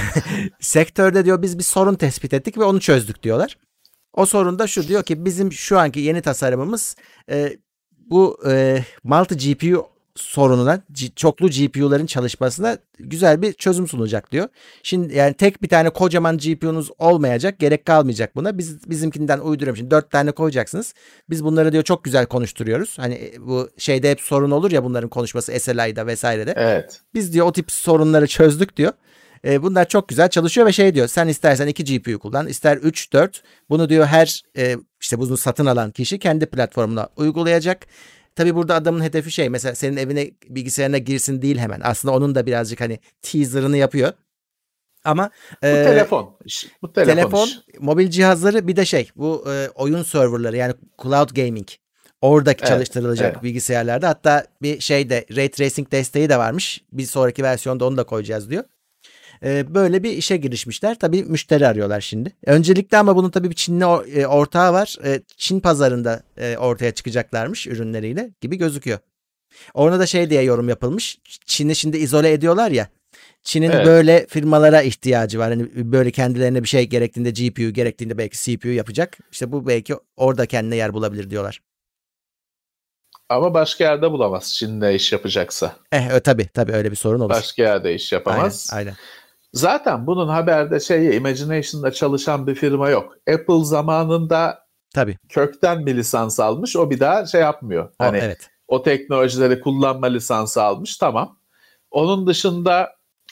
sektörde diyor biz bir sorun tespit ettik ve onu çözdük diyorlar. O sorun da şu diyor ki bizim şu anki yeni tasarımımız e, bu e, multi GPU sorununa çoklu GPU'ların çalışmasına güzel bir çözüm sunacak diyor. Şimdi yani tek bir tane kocaman GPU'nuz olmayacak. Gerek kalmayacak buna. Biz bizimkinden uyduruyorum. Şimdi dört tane koyacaksınız. Biz bunları diyor çok güzel konuşturuyoruz. Hani e, bu şeyde hep sorun olur ya bunların konuşması SLI'da vesairede. evet. Biz diyor o tip sorunları çözdük diyor. E, bunlar çok güzel çalışıyor ve şey diyor sen istersen 2 GPU kullan ister 3 4 bunu diyor her e, işte bunu satın alan kişi kendi platformuna uygulayacak. Tabi burada adamın hedefi şey mesela senin evine bilgisayarına girsin değil hemen aslında onun da birazcık hani teaserını yapıyor. Ama Bu e, telefon. Bu telefon. telefon, mobil cihazları bir de şey bu e, oyun serverları yani cloud gaming. Oradaki Evet, çalıştırılacak evet. bilgisayarlarda hatta bir şeyde ray tracing desteği de varmış. Bir sonraki versiyonda onu da koyacağız diyor. E, böyle bir işe girişmişler. Tabii müşteri arıyorlar şimdi. Öncelikle ama bunun tabii bir Çinli e, ortağı var. E, Çin pazarında e, ortaya çıkacaklarmış ürünleriyle gibi gözüküyor. Orada da şey diye yorum yapılmış. Çin'i şimdi izole ediyorlar ya. Çin'in Evet. böyle firmalara ihtiyacı var. Hani böyle kendilerine bir şey gerektiğinde GPU, gerektiğinde belki CPU yapacak. İşte bu belki orada kendine yer bulabilir diyorlar. Ama başka yerde bulamaz Çin'de iş yapacaksa. Eh tabii tabii öyle bir sorun olur. Başka yerde iş yapamaz. Aynen, aynen. Zaten bunun haberde şey Imagination'da çalışan bir firma yok. Apple zamanında Tabii. kökten bir lisans almış. O bir daha şey yapmıyor. O, Hani evet. o teknolojileri kullanma lisansı almış. Tamam. Onun dışında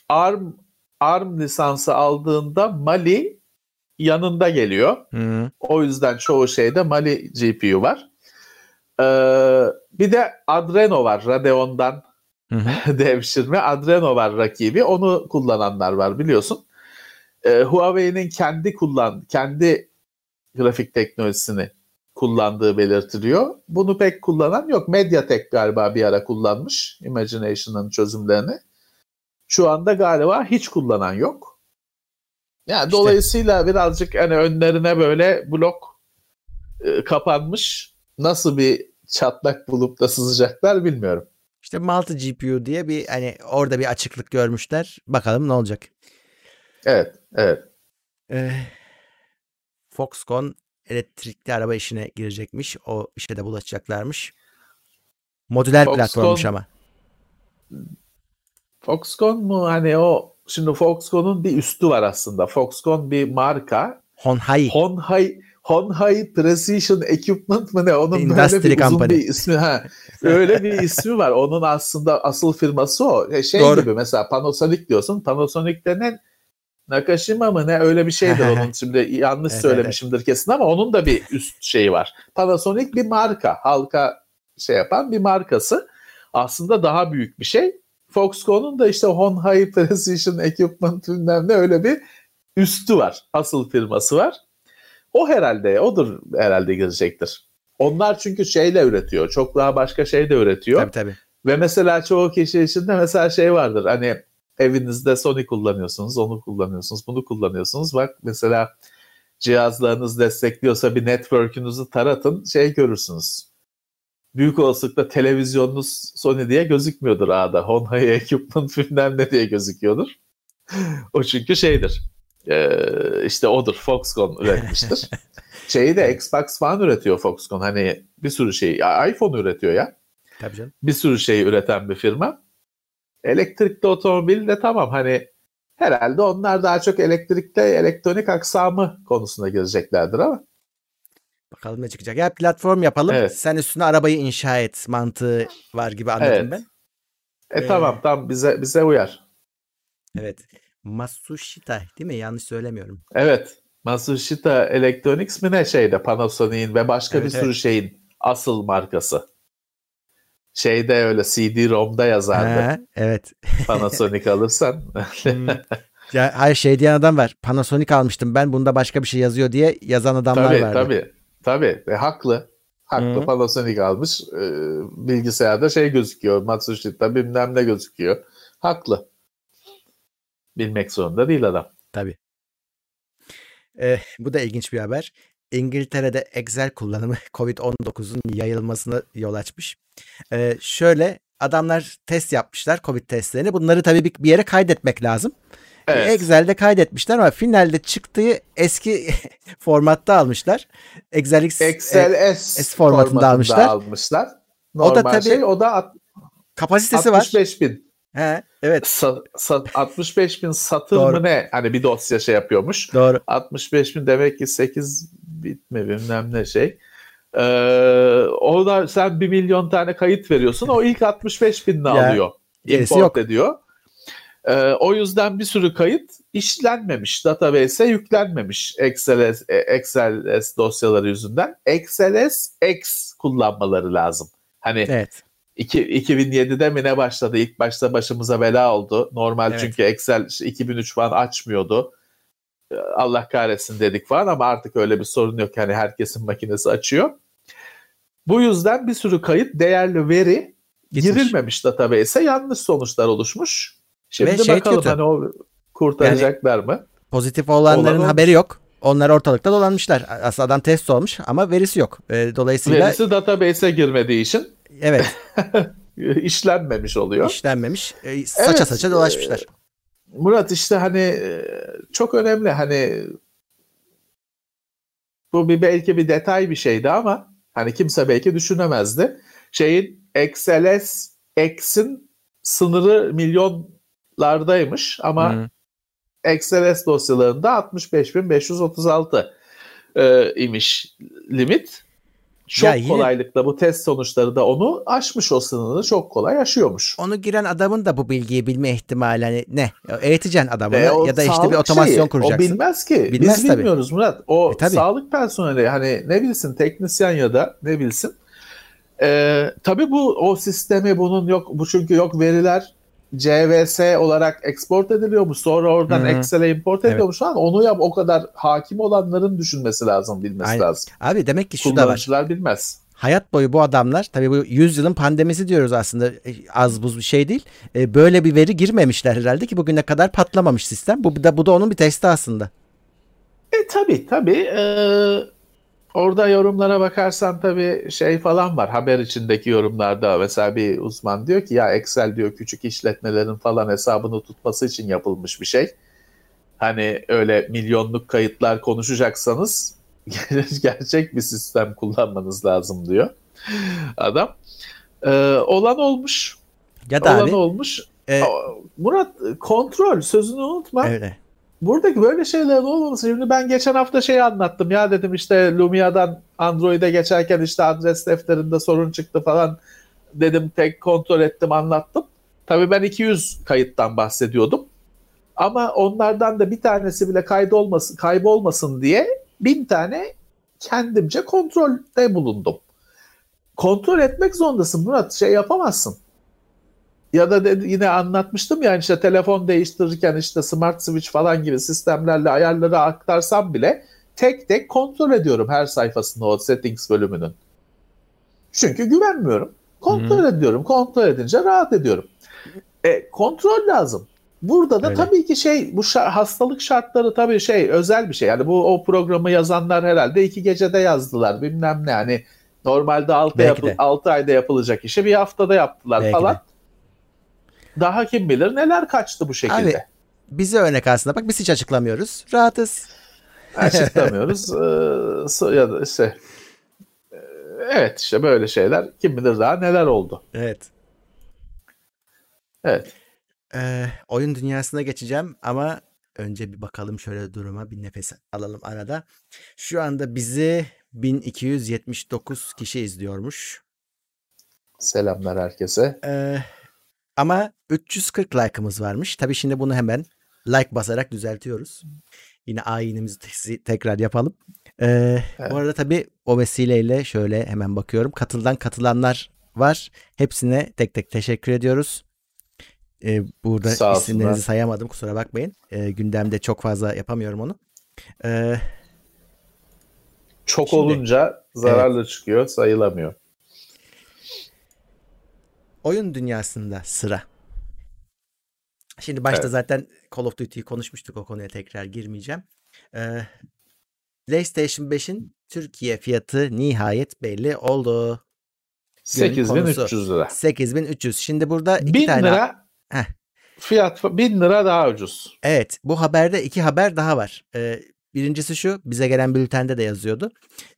ARM ARM lisansı aldığında Mali yanında geliyor. Hı, O yüzden çoğu şeyde Mali GPU var. Ee, bir de Adreno var Radeon'dan. devşirme. Adreno var rakibi. Onu kullananlar var biliyorsun. Ee, Huawei'nin kendi kullan kendi grafik teknolojisini kullandığı belirtiliyor. Bunu pek kullanan yok. Mediatek galiba bir ara kullanmış Imagination'ın çözümlerini. Şu anda galiba hiç kullanan yok. Yani İşte. dolayısıyla birazcık hani önlerine böyle blok e, kapanmış. Nasıl bir çatlak bulup da sızacaklar bilmiyorum. İşte multi GPU diye bir hani orada bir açıklık görmüşler. Bakalım ne olacak. Evet, evet. Ee, Foxconn elektrikli araba işine girecekmiş. O işe de bulaşacaklarmış. Modüler Foxconn- platformmuş ama. Foxconn mu hani o şimdi Foxconn'un bir üstü var aslında. Foxconn bir marka. Honhai. Honhai Honhai Precision Equipment mı ne? Onun Industry böyle bir uzun Company. bir ismi. Ha. Öyle bir ismi var. Onun aslında asıl firması o. E, Şey Doğru. gibi mesela Panasonic diyorsun. Panasonic'te ne Nakashima mı ne öyle bir şeydir onun. Şimdi yanlış söylemişimdir kesin ama onun da bir üst şeyi var. Panasonic bir marka. Halka şey yapan bir markası. Aslında daha büyük bir şey. Foxconn'un da işte Honhai Precision Equipment bilmem ne öyle bir üstü var. Asıl firması var. O herhalde, odur herhalde girecektir. Onlar çünkü şeyle üretiyor. Çok daha başka şey de üretiyor. Tabii tabii. Ve mesela çoğu kişi içinde mesela şey vardır. Hani evinizde Sony kullanıyorsunuz, onu kullanıyorsunuz, bunu kullanıyorsunuz. Bak mesela cihazlarınız destekliyorsa bir network'ünüzü taratın şey görürsünüz. Büyük olasılıkla televizyonunuz Sony diye gözükmüyordur A'da. Honhai Equipment bilmem ne diye gözüküyordur. o çünkü şeydir. Ee, işte odur. Foxconn üretmiştir. Şeyi de Xbox falan üretiyor Foxconn. Hani bir sürü şey. iPhone üretiyor ya. Tabii canım. Bir sürü şey üreten bir firma. Elektrikli otomobil de tamam hani herhalde onlar daha çok elektrikte elektronik aksamı konusuna gireceklerdir ama. Bakalım ne çıkacak. Ya platform yapalım. Evet. Sen üstüne arabayı inşa et mantığı var gibi anladım Evet. ben. E Ee, tamam tam bize bize uyar. Evet. Matsushita değil mi? Yanlış söylemiyorum. Evet. Matsushita Electronics mi ne şeyde Panasonic'in ve başka Evet, bir sürü şeyin asıl markası. Şeyde öyle CD-ROM'da yazardı. Ha, evet. Panasonic alırsan. Hmm. ya hayır şey diyen adam var. Panasonic almıştım ben. Bunda başka bir şey yazıyor diye yazan adamlar tabii vardı. tabii. Tabii. Ve haklı. Haklı Hı. Panasonic almış. Ee, bilgisayarda şey gözüküyor. Matsushita bilmem ne gözüküyor. Haklı. Bilmek zorunda değil adam. Tabii. Ee, bu da ilginç bir haber. İngiltere'de Excel kullanımı COVID-19'un yayılmasına yol açmış. Ee, şöyle adamlar test yapmışlar COVID testlerini. Bunları tabii bir, yere kaydetmek lazım. Evet. Excel'de kaydetmişler ama finalde çıktığı eski formatta almışlar. Excel X, e, Excel S, S formatında almışlar. almışlar. O da Normal tabii şey o da at- kapasitesi var. 65 bin. He, evet Sa- sa- 65 bin satır Doğru. mı ne? Hani bir dosya şey yapıyormuş. doğru. 65 bin demek ki 8 bit mi bilmem ne şey. Ee, o da sen 1 milyon tane kayıt veriyorsun. O ilk 65 binini alıyor. Import yok. ediyor. Ee, o yüzden bir sürü kayıt işlenmemiş. Database'e yüklenmemiş Excel, S- e, Excel S dosyaları yüzünden. Excel S X kullanmaları lazım. Hani Evet. İki- 2007'de mi ne başladı? İlk başta başımıza bela oldu. Normal Evet. çünkü Excel işte 2003 falan açmıyordu. Ee, Allah kahretsin dedik falan ama artık öyle bir sorun yok. Yani herkesin makinesi açıyor. Bu yüzden bir sürü kayıt, değerli veri Gitmiş. girilmemiş database'e yanlış sonuçlar oluşmuş. Şimdi Ve şey bakalım kötü. hani o kurtaracaklar mı? Pozitif olanların Olan haberi yok. Onlar ortalıkta dolanmışlar. Aslında adam test olmuş ama verisi yok. Dolayısıyla Verisi database'e girmediği için evet işlenmemiş oluyor. işlenmemiş. Ee, saça Evet, saça dolaşmışlar. Murat işte hani e, çok önemli hani bu bir belki bir detay bir şeydi ama hani kimse belki düşünemezdi. Şeyin XLS X'in sınırı milyonlardaymış ama Hı. XLS dosyalarında 65.536 e, imiş limit. Çok Ya yine- kolaylıkla bu test sonuçları da onu aşmış o sınırını çok kolay aşıyormuş. Onu giren adamın da bu bilgiyi bilme ihtimali hani ne? Eğiteceksin adamını Ve o ya da işte bir otomasyon şeyi, kuracaksın. O bilmez ki. Bilmez Biz tabii. bilmiyoruz Murat. O E, tabii. sağlık personeli hani ne bilsin teknisyen ya da ne bilsin. Ee, tabii bu o sistemi bunun yok bu çünkü yok veriler CVS olarak export ediliyormuş. Sonra oradan. Excel'e import Evet. ediliyormuş falan. Onu yap o kadar hakim olanların düşünmesi lazım, bilmesi Aynen. lazım. Abi demek ki şu da var. Bilmez. Hayat boyu bu adamlar tabii bu 100 yılın pandemisi diyoruz aslında e, az buz bir şey değil. E, böyle bir veri girmemişler herhalde ki bugüne kadar patlamamış sistem. Bu da bu da onun bir testi aslında. E tabii tabii. Ee, orada yorumlara bakarsan tabii şey falan var. Haber içindeki yorumlarda mesela bir uzman diyor ki ya Excel diyor küçük işletmelerin falan hesabını tutması için yapılmış bir şey. Hani öyle milyonluk kayıtlar konuşacaksanız gerçek bir sistem kullanmanız lazım diyor adam. Ee, olan olmuş. Ya da olan abi olmuş. e, Murat kontrol sözünü unutma. öyle. Buradaki böyle şeylerin olmaması. Şimdi ben geçen hafta şey anlattım ya dedim işte Lumia'dan Android'e geçerken işte adres defterinde sorun çıktı falan dedim tek kontrol ettim anlattım. Tabii ben 200 kayıttan bahsediyordum. Ama onlardan da bir tanesi bile kaydolmasın, kaybolmasın diye bin tane kendimce kontrolde bulundum. kontrol etmek zorundasın Murat. Şey yapamazsın. Ya da de, yine anlatmıştım ya işte telefon değiştirirken işte smart switch falan gibi sistemlerle ayarları aktarsam bile tek tek kontrol ediyorum her sayfasında o settings bölümünün. Çünkü güvenmiyorum. Kontrol hmm. ediyorum. Kontrol edince rahat ediyorum. E, kontrol lazım. Burada da Öyle. tabii ki şey bu şa- hastalık şartları tabii şey özel bir şey. Yani bu o programı yazanlar herhalde iki gecede yazdılar bilmem ne. Yani normalde 6 yapı- 6 ayda yapılacak işi bir haftada yaptılar Belki falan. De. Daha kim bilir neler kaçtı bu şekilde. Abi bize örnek aslında bak biz hiç açıklamıyoruz. Rahatız. Açıklamıyoruz. ee, ya da işte evet işte böyle şeyler kim bilir daha neler oldu. Evet. Evet. Ee, oyun dünyasına geçeceğim ama önce bir bakalım şöyle duruma bir nefes alalım arada. Şu anda bizi 1279 kişi izliyormuş. Selamlar herkese. Ee, ama 340 like'ımız varmış. Tabii şimdi bunu hemen like basarak düzeltiyoruz. Yine ayinimizi tekrar yapalım. Ee, evet. Bu arada tabii o vesileyle şöyle hemen bakıyorum. Katıldan katılanlar var. Hepsine tek tek teşekkür ediyoruz. Ee, burada Sağ isimlerinizi sayamadım kusura bakmayın. Ee, gündemde çok fazla yapamıyorum onu. Ee, çok şimdi, olunca zararlı evet. çıkıyor sayılamıyor. Oyun dünyasında sıra. Şimdi başta evet. zaten Call of Duty'yi konuşmuştuk o konuya tekrar girmeyeceğim. Ee, PlayStation 5'in Türkiye fiyatı nihayet belli oldu. 8300 lira. 8300. Şimdi burada iki 1000 tane... lira Heh. fiyat 1000 lira daha ucuz. Evet bu haberde iki haber daha var. Ee, birincisi şu bize gelen bültende de yazıyordu.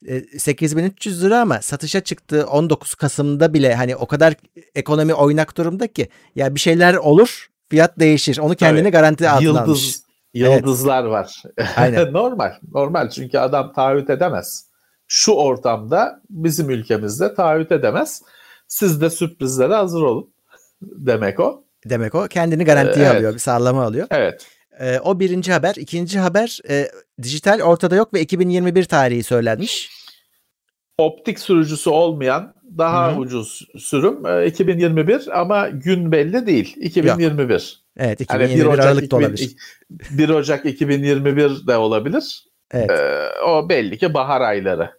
Ee, 8300 lira ama satışa çıktı 19 Kasım'da bile hani o kadar ekonomi oynak durumda ki ya bir şeyler olur fiyat değişir. Onu kendini evet. garanti altına Yıldız, almış. Yıldızlar evet. var. Aynen. normal. Normal çünkü adam taahhüt edemez. Şu ortamda bizim ülkemizde taahhüt edemez. Siz de sürprizlere hazır olun. Demek o. Demek o. Kendini garantiye evet. alıyor. Bir sağlama alıyor. Evet. Ee, o birinci haber. İkinci haber e, dijital ortada yok ve 2021 tarihi söylenmiş. Optik sürücüsü olmayan daha Hı-hı. ucuz sürüm e, 2021 ama gün belli değil. 2021. Yok. Evet 2021 hani 1 Ocak Aralık 2000, olabilir. 1 Ocak 2021 de olabilir. Evet. Ee, o belli ki bahar ayları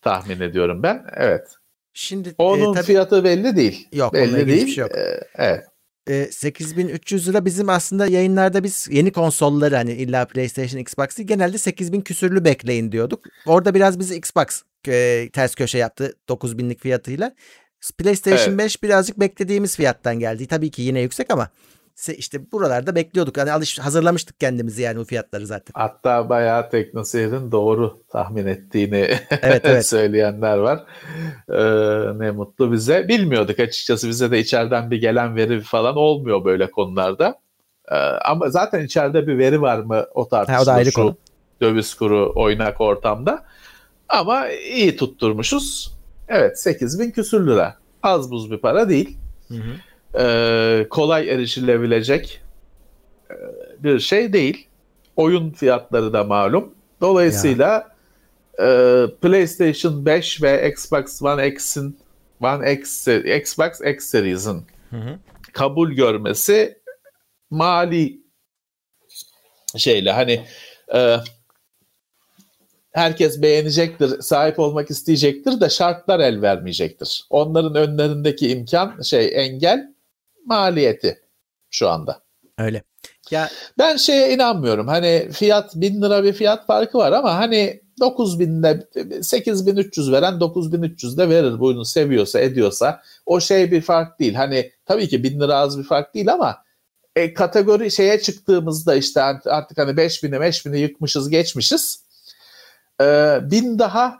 tahmin ediyorum ben. Evet. Şimdi e, onun e, tabii, fiyatı belli değil. Yok, belli değil. Şey yok. Ee, evet. E, 8300 lira bizim aslında yayınlarda biz yeni konsolları hani illa PlayStation, Xbox'ı genelde 8000 küsürlü bekleyin diyorduk. Orada biraz bizi Xbox e, ters köşe yaptı 9000'lik fiyatıyla. PlayStation evet. 5 birazcık beklediğimiz fiyattan geldi. Tabii ki yine yüksek ama işte buralarda bekliyorduk. Hani alış hazırlamıştık kendimizi yani bu fiyatları zaten. Hatta bayağı TeknoSeyir'in doğru tahmin ettiğini evet, evet. söyleyenler var. Ee, ne mutlu bize. Bilmiyorduk açıkçası bize de içeriden bir gelen veri falan olmuyor böyle konularda. Ee, ama zaten içeride bir veri var mı o tartışılır. Ha, o da ayrı konu. Döviz kuru oynak ortamda. Ama iyi tutturmuşuz. Evet 8 bin küsür lira. Az buz bir para değil. Hı hı e, kolay erişilebilecek e, bir şey değil. Oyun fiyatları da malum. Dolayısıyla e, PlayStation 5 ve Xbox One X'in One X, Xbox X Series'in kabul görmesi mali şeyle hani e, herkes beğenecektir, sahip olmak isteyecektir de şartlar el vermeyecektir. Onların önlerindeki imkan şey engel maliyeti şu anda. Öyle. Ya ben şeye inanmıyorum. Hani fiyat 1000 lira bir fiyat farkı var ama hani 9000'de 8300 veren 9300 de verir bunu seviyorsa ediyorsa o şey bir fark değil. Hani tabii ki 1000 lira az bir fark değil ama e, kategori şeye çıktığımızda işte artık hani 5000'i 5000'i yıkmışız geçmişiz. E, 1000 daha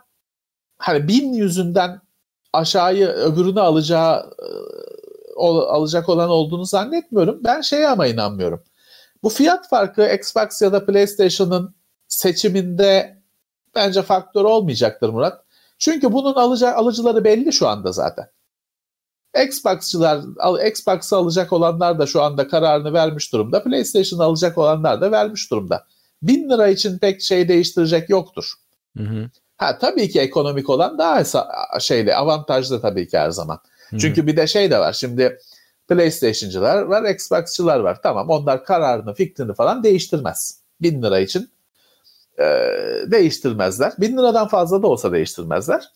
hani 1000 yüzünden aşağıyı öbürünü alacağı e, alacak olan olduğunu zannetmiyorum. Ben şeye ama inanmıyorum. Bu fiyat farkı Xbox ya da PlayStation'ın seçiminde bence faktör olmayacaktır Murat. Çünkü bunun alacağı alıcıları belli şu anda zaten. Xbox'çılar, Xbox'ı alacak olanlar da şu anda kararını vermiş durumda. PlayStation alacak olanlar da vermiş durumda. Bin lira için pek şey değiştirecek yoktur. Hı hı. Ha tabii ki ekonomik olan daha şeyde avantajlı tabii ki her zaman. Çünkü bir de şey de var. Şimdi PlayStation'cılar var, Xbox'çılar var. Tamam onlar kararını, fikrini falan değiştirmez. Bin lira için e, değiştirmezler. Bin liradan fazla da olsa değiştirmezler.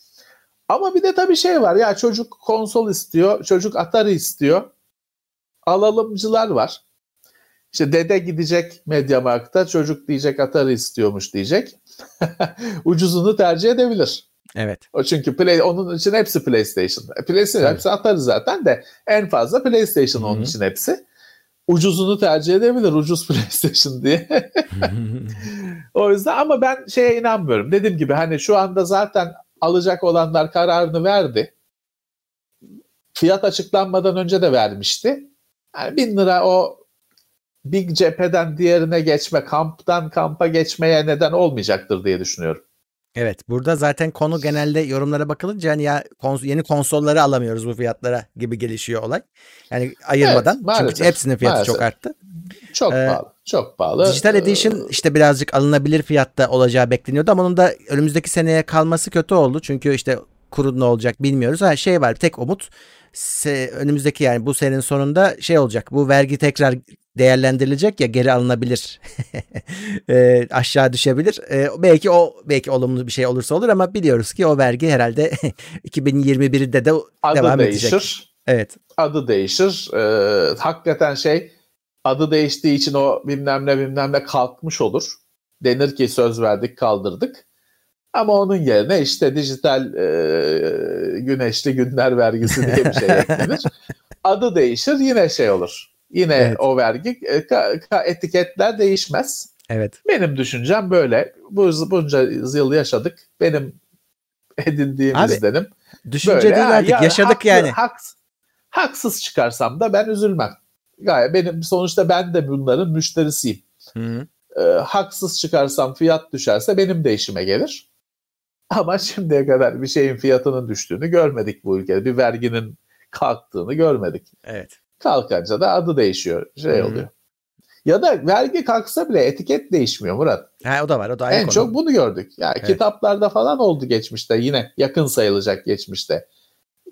Ama bir de tabii şey var ya çocuk konsol istiyor, çocuk Atari istiyor. Alalımcılar var. İşte dede gidecek Mediamarkt'a çocuk diyecek Atari istiyormuş diyecek. Ucuzunu tercih edebilir. Evet. O çünkü play onun için hepsi PlayStation. E, PlayStation Evet. hepsi Atari zaten de en fazla PlayStation onun Hı hı. için hepsi. Ucuzunu tercih edebilir ucuz PlayStation diye. o yüzden ama ben şeye inanmıyorum. Dediğim gibi hani şu anda zaten alacak olanlar kararını verdi. Fiyat açıklanmadan önce de vermişti. Yani bin lira o bir cepheden diğerine geçme, kamptan kampa geçmeye neden olmayacaktır diye düşünüyorum. Evet burada zaten konu genelde yorumlara bakılınca hani ya kons- yeni konsolları alamıyoruz bu fiyatlara gibi gelişiyor olay. Yani ayırmadan Evet, maalesef, çünkü hepsinin fiyatı maalesef. çok arttı. Çok Ee, pahalı. Çok pahalı. Digital Ee, Edition işte birazcık alınabilir fiyatta olacağı bekleniyordu ama onun da önümüzdeki seneye kalması kötü oldu. Çünkü işte kurun ne olacak bilmiyoruz. Ha şey var tek umut se- önümüzdeki yani bu senenin sonunda şey olacak. Bu vergi tekrar değerlendirilecek ya geri alınabilir. Ee, aşağı düşebilir. Ee, belki o belki olumlu bir şey olursa olur ama biliyoruz ki o vergi herhalde 2021'de de adı devam değişir. edecek. Evet. Adı değişir. Ee, hakikaten şey adı değiştiği için o bilmem ne bilmem ne kalkmış olur. Denir ki söz verdik kaldırdık. Ama onun yerine işte dijital e, güneşli günler vergisi diye bir şey eklenir. Adı değişir yine şey olur. Yine Evet. o vergi e, ka- ka- etiketler değişmez. Evet. Benim düşüncem böyle. Bu bunca yıl yaşadık. Benim edindiğim Abi, izlenim. Düşünce Böyle. değil artık. yani Yaşadık haklı- yani. haks- haksız çıkarsam da ben üzülmem. Gayet benim sonuçta ben de bunların müşterisiyim. Hı-hı. Ee, haksız çıkarsam fiyat düşerse benim de işime gelir. Ama şimdiye kadar bir şeyin fiyatının düştüğünü görmedik bu ülkede. Bir verginin kalktığını görmedik. Evet. Kalkınca da adı değişiyor. Şey Hı hı. oluyor. Ya da vergi kalksa bile etiket değişmiyor Murat. Ha, o da var. O da ayrı en konu. çok bunu gördük. Yani Evet. kitaplarda falan oldu geçmişte yine yakın sayılacak geçmişte.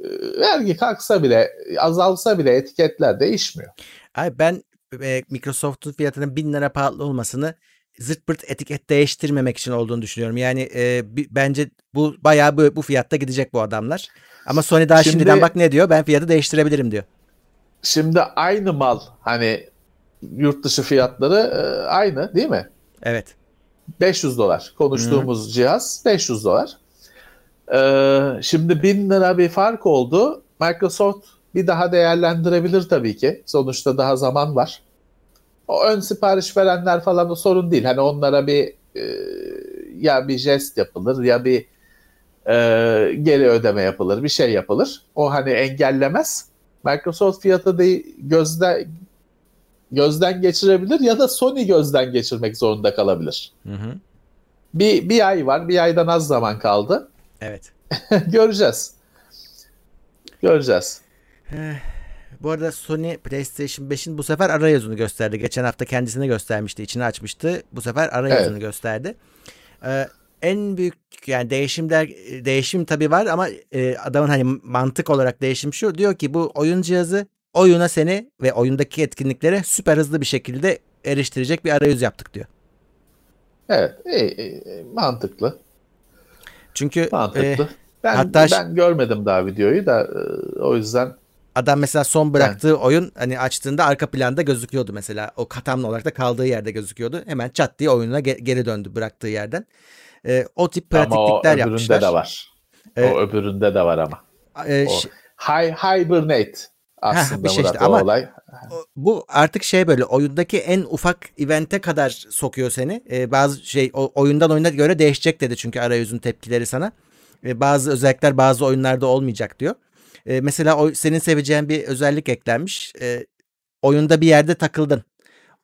Ee, Vergi kalksa bile azalsa bile etiketler değişmiyor. Abi ben e, Microsoft'un fiyatının 1000 lira pahalı olmasını zırt pırt etiket değiştirmemek için olduğunu düşünüyorum. Yani e, bence bu bayağı bu, bu fiyatta gidecek bu adamlar. Ama Sony daha Şimdi- şimdiden bak ne diyor? Ben fiyatı değiştirebilirim diyor. Şimdi aynı mal hani yurt dışı fiyatları e, aynı değil mi? Evet. 500 dolar. Konuştuğumuz cihaz 500 dolar. Ee, şimdi 1000 lira bir fark oldu. Microsoft bir daha değerlendirebilir tabii ki. Sonuçta daha zaman var. O ön sipariş verenler falan da sorun değil. Hani onlara bir e, ya bir jest yapılır ya bir e, geri ödeme yapılır. Bir şey yapılır. O hani engellemez. Microsoft fiyatı da gözde gözden geçirebilir ya da Sony gözden geçirmek zorunda kalabilir. Hı hı. Bir, bir ay var. Bir aydan az zaman kaldı. Evet. Göreceğiz. Göreceğiz. Bu arada Sony PlayStation 5'in bu sefer arayüzünü gösterdi. Geçen hafta kendisine göstermişti, içini açmıştı. Bu sefer arayüzünü Evet. gösterdi. Ee, en büyük yani değişimler değişim tabii var ama e, adamın hani mantık olarak değişim şu diyor ki bu oyun cihazı oyuna seni ve oyundaki etkinliklere süper hızlı bir şekilde eriştirecek bir arayüz yaptık diyor. Evet. iyi, iyi, mantıklı. Çünkü Mantıklı. e, ben, hatta ben görmedim daha videoyu da e, o yüzden Adam mesela son bıraktığı oyun hani açtığında arka planda gözüküyordu mesela. O katamlı olarak da kaldığı yerde gözüküyordu. Hemen çat diye oyununa ge- geri döndü bıraktığı yerden. Ee, o tip ama o pratiklikler öbüründe yapmışlar. de var. Evet. O öbüründe de var ama. Ee, O hi, hibernate aslında bir şey Murat işte ama- olay. bu artık şey böyle oyundaki en ufak evente kadar sokuyor seni. Ee, bazı şey o, oyundan oyuna göre değişecek dedi çünkü arayüzün tepkileri sana. Ee, bazı özellikler bazı oyunlarda olmayacak diyor. Ee, mesela o, senin seveceğin bir özellik eklenmiş. Ee, oyunda bir yerde takıldın.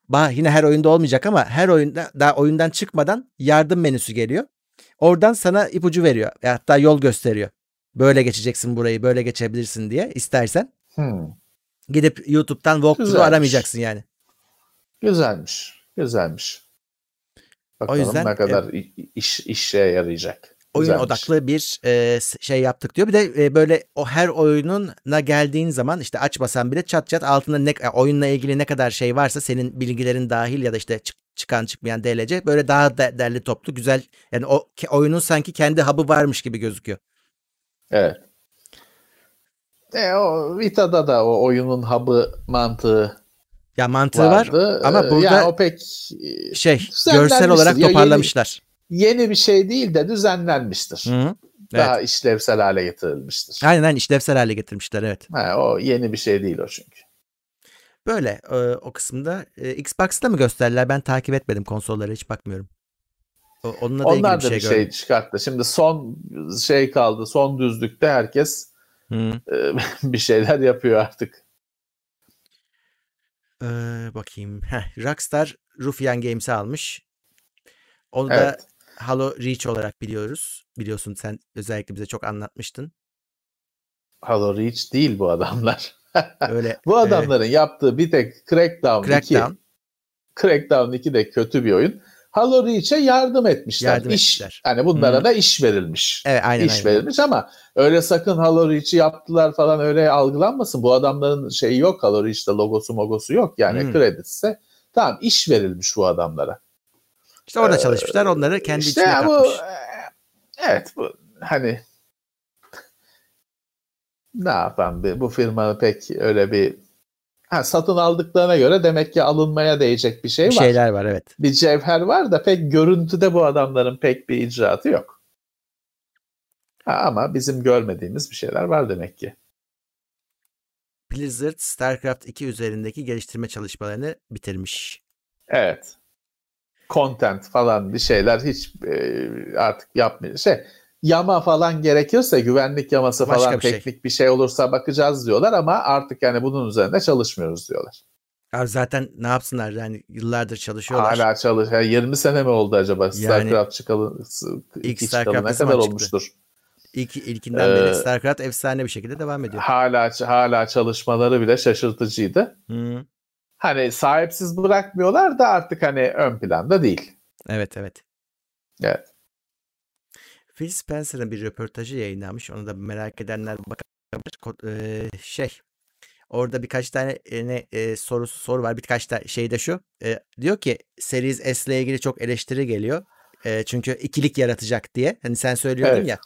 Bah yine her oyunda olmayacak ama her oyunda daha oyundan çıkmadan yardım menüsü geliyor. Oradan sana ipucu veriyor. E, Hatta yol gösteriyor. Böyle geçeceksin burayı, böyle geçebilirsin diye istersen. Hmm, Gidip YouTube'dan walkthrough Güzelmiş. aramayacaksın yani. güzelmiş. Güzelmiş. Bakalım yüzden, ne kadar i- iş işe yarayacak. Oyun Güzelmiş. odaklı bir e, şey yaptık diyor. Bir de e, böyle o her oyununa geldiğin zaman işte açmasan bile çat çat altında ne e, oyunla ilgili ne kadar şey varsa senin bilgilerin dahil ya da işte çık- çıkan çıkmayan DLC böyle daha de- derli toplu güzel yani o oyunun sanki kendi hub'ı varmış gibi gözüküyor. Evet. E, o Vita'da da o oyunun hub'ı mantığı Ya mantığı vardı. var ama Ee, burada yani o pek e, şey görsel olarak Ya toparlamışlar. yeni bir şey değil de düzenlenmiştir. Hı hı. Daha işlevsel hale getirilmiştir. Aynen aynen işlevsel hale getirmişler evet. Ha, o yeni bir şey değil o çünkü. Böyle e, o kısımda e, Xbox'ta mı gösterdiler? Ben takip etmedim konsollara hiç bakmıyorum. O, onunla da Onlar ilgili da bir bir şey, şey, gördüm. çıkarttı. Şimdi son şey kaldı. Son düzlükte herkes e, bir şeyler yapıyor artık. Ee, bakayım. Heh, Rockstar Ruffian Games'i almış. Onu da Evet. Halo Reach olarak biliyoruz. Biliyorsun sen özellikle bize çok anlatmıştın. Halo Reach değil bu adamlar. Öyle bu adamların yaptığı bir tek Crackdown, Crackdown 2. Crackdown 2 de kötü bir oyun. Halo Reach'e yardım etmişler. Yardım iş, etmişler. Hani bunlara Hı. da iş verilmiş. Evet aynen iş aynen. verilmiş ama öyle sakın Halo Reach'i yaptılar falan öyle algılanmasın. Bu adamların şeyi yok Halo Reach'te logosu mogosu yok yani Hmm. kredisi. Tamam iş verilmiş bu adamlara. İşte orada Ee, çalışmışlar. Onları kendi işte içine bu katmış. e, evet bu hani ne yapan bir bu firma pek öyle bir ha, satın aldıklarına göre demek ki alınmaya değecek bir şey Bir var. şeyler var evet. Bir cevher var da pek görüntüde bu adamların pek bir icraatı yok. Ha, ama bizim görmediğimiz bir şeyler var demek ki. Blizzard StarCraft 2 üzerindeki geliştirme çalışmalarını bitirmiş. Evet. Content falan bir şeyler hiç e, artık yapmıyor. Şey yama falan gerekirse güvenlik yaması Başka falan bir şey. teknik bir şey olursa bakacağız diyorlar ama artık yani bunun üzerinde çalışmıyoruz diyorlar. Abi zaten ne yapsınlar yani yıllardır çalışıyorlar. Hala çalış. yani 20 sene mi oldu acaba Yani StarCraft çıkalı ilk StarCraft ne kadar olmuştur? İlk, ilkinden Ee, beri StarCraft efsane bir şekilde devam ediyor. Hala hala çalışmaları bile şaşırtıcıydı. Hı. Hani sahipsiz bırakmıyorlar da artık hani ön planda değil. Evet evet. Evet. Phil Spencer'ın bir röportajı yayınlanmış. Onu da merak edenler bakabilir. Eee, şey orada birkaç tane e, ne e, soru soru var. Birkaç da şey de şu. E, diyor ki Series S ile ilgili çok eleştiri geliyor. E, çünkü ikilik yaratacak diye. Hani sen söylüyordun Evet. ya.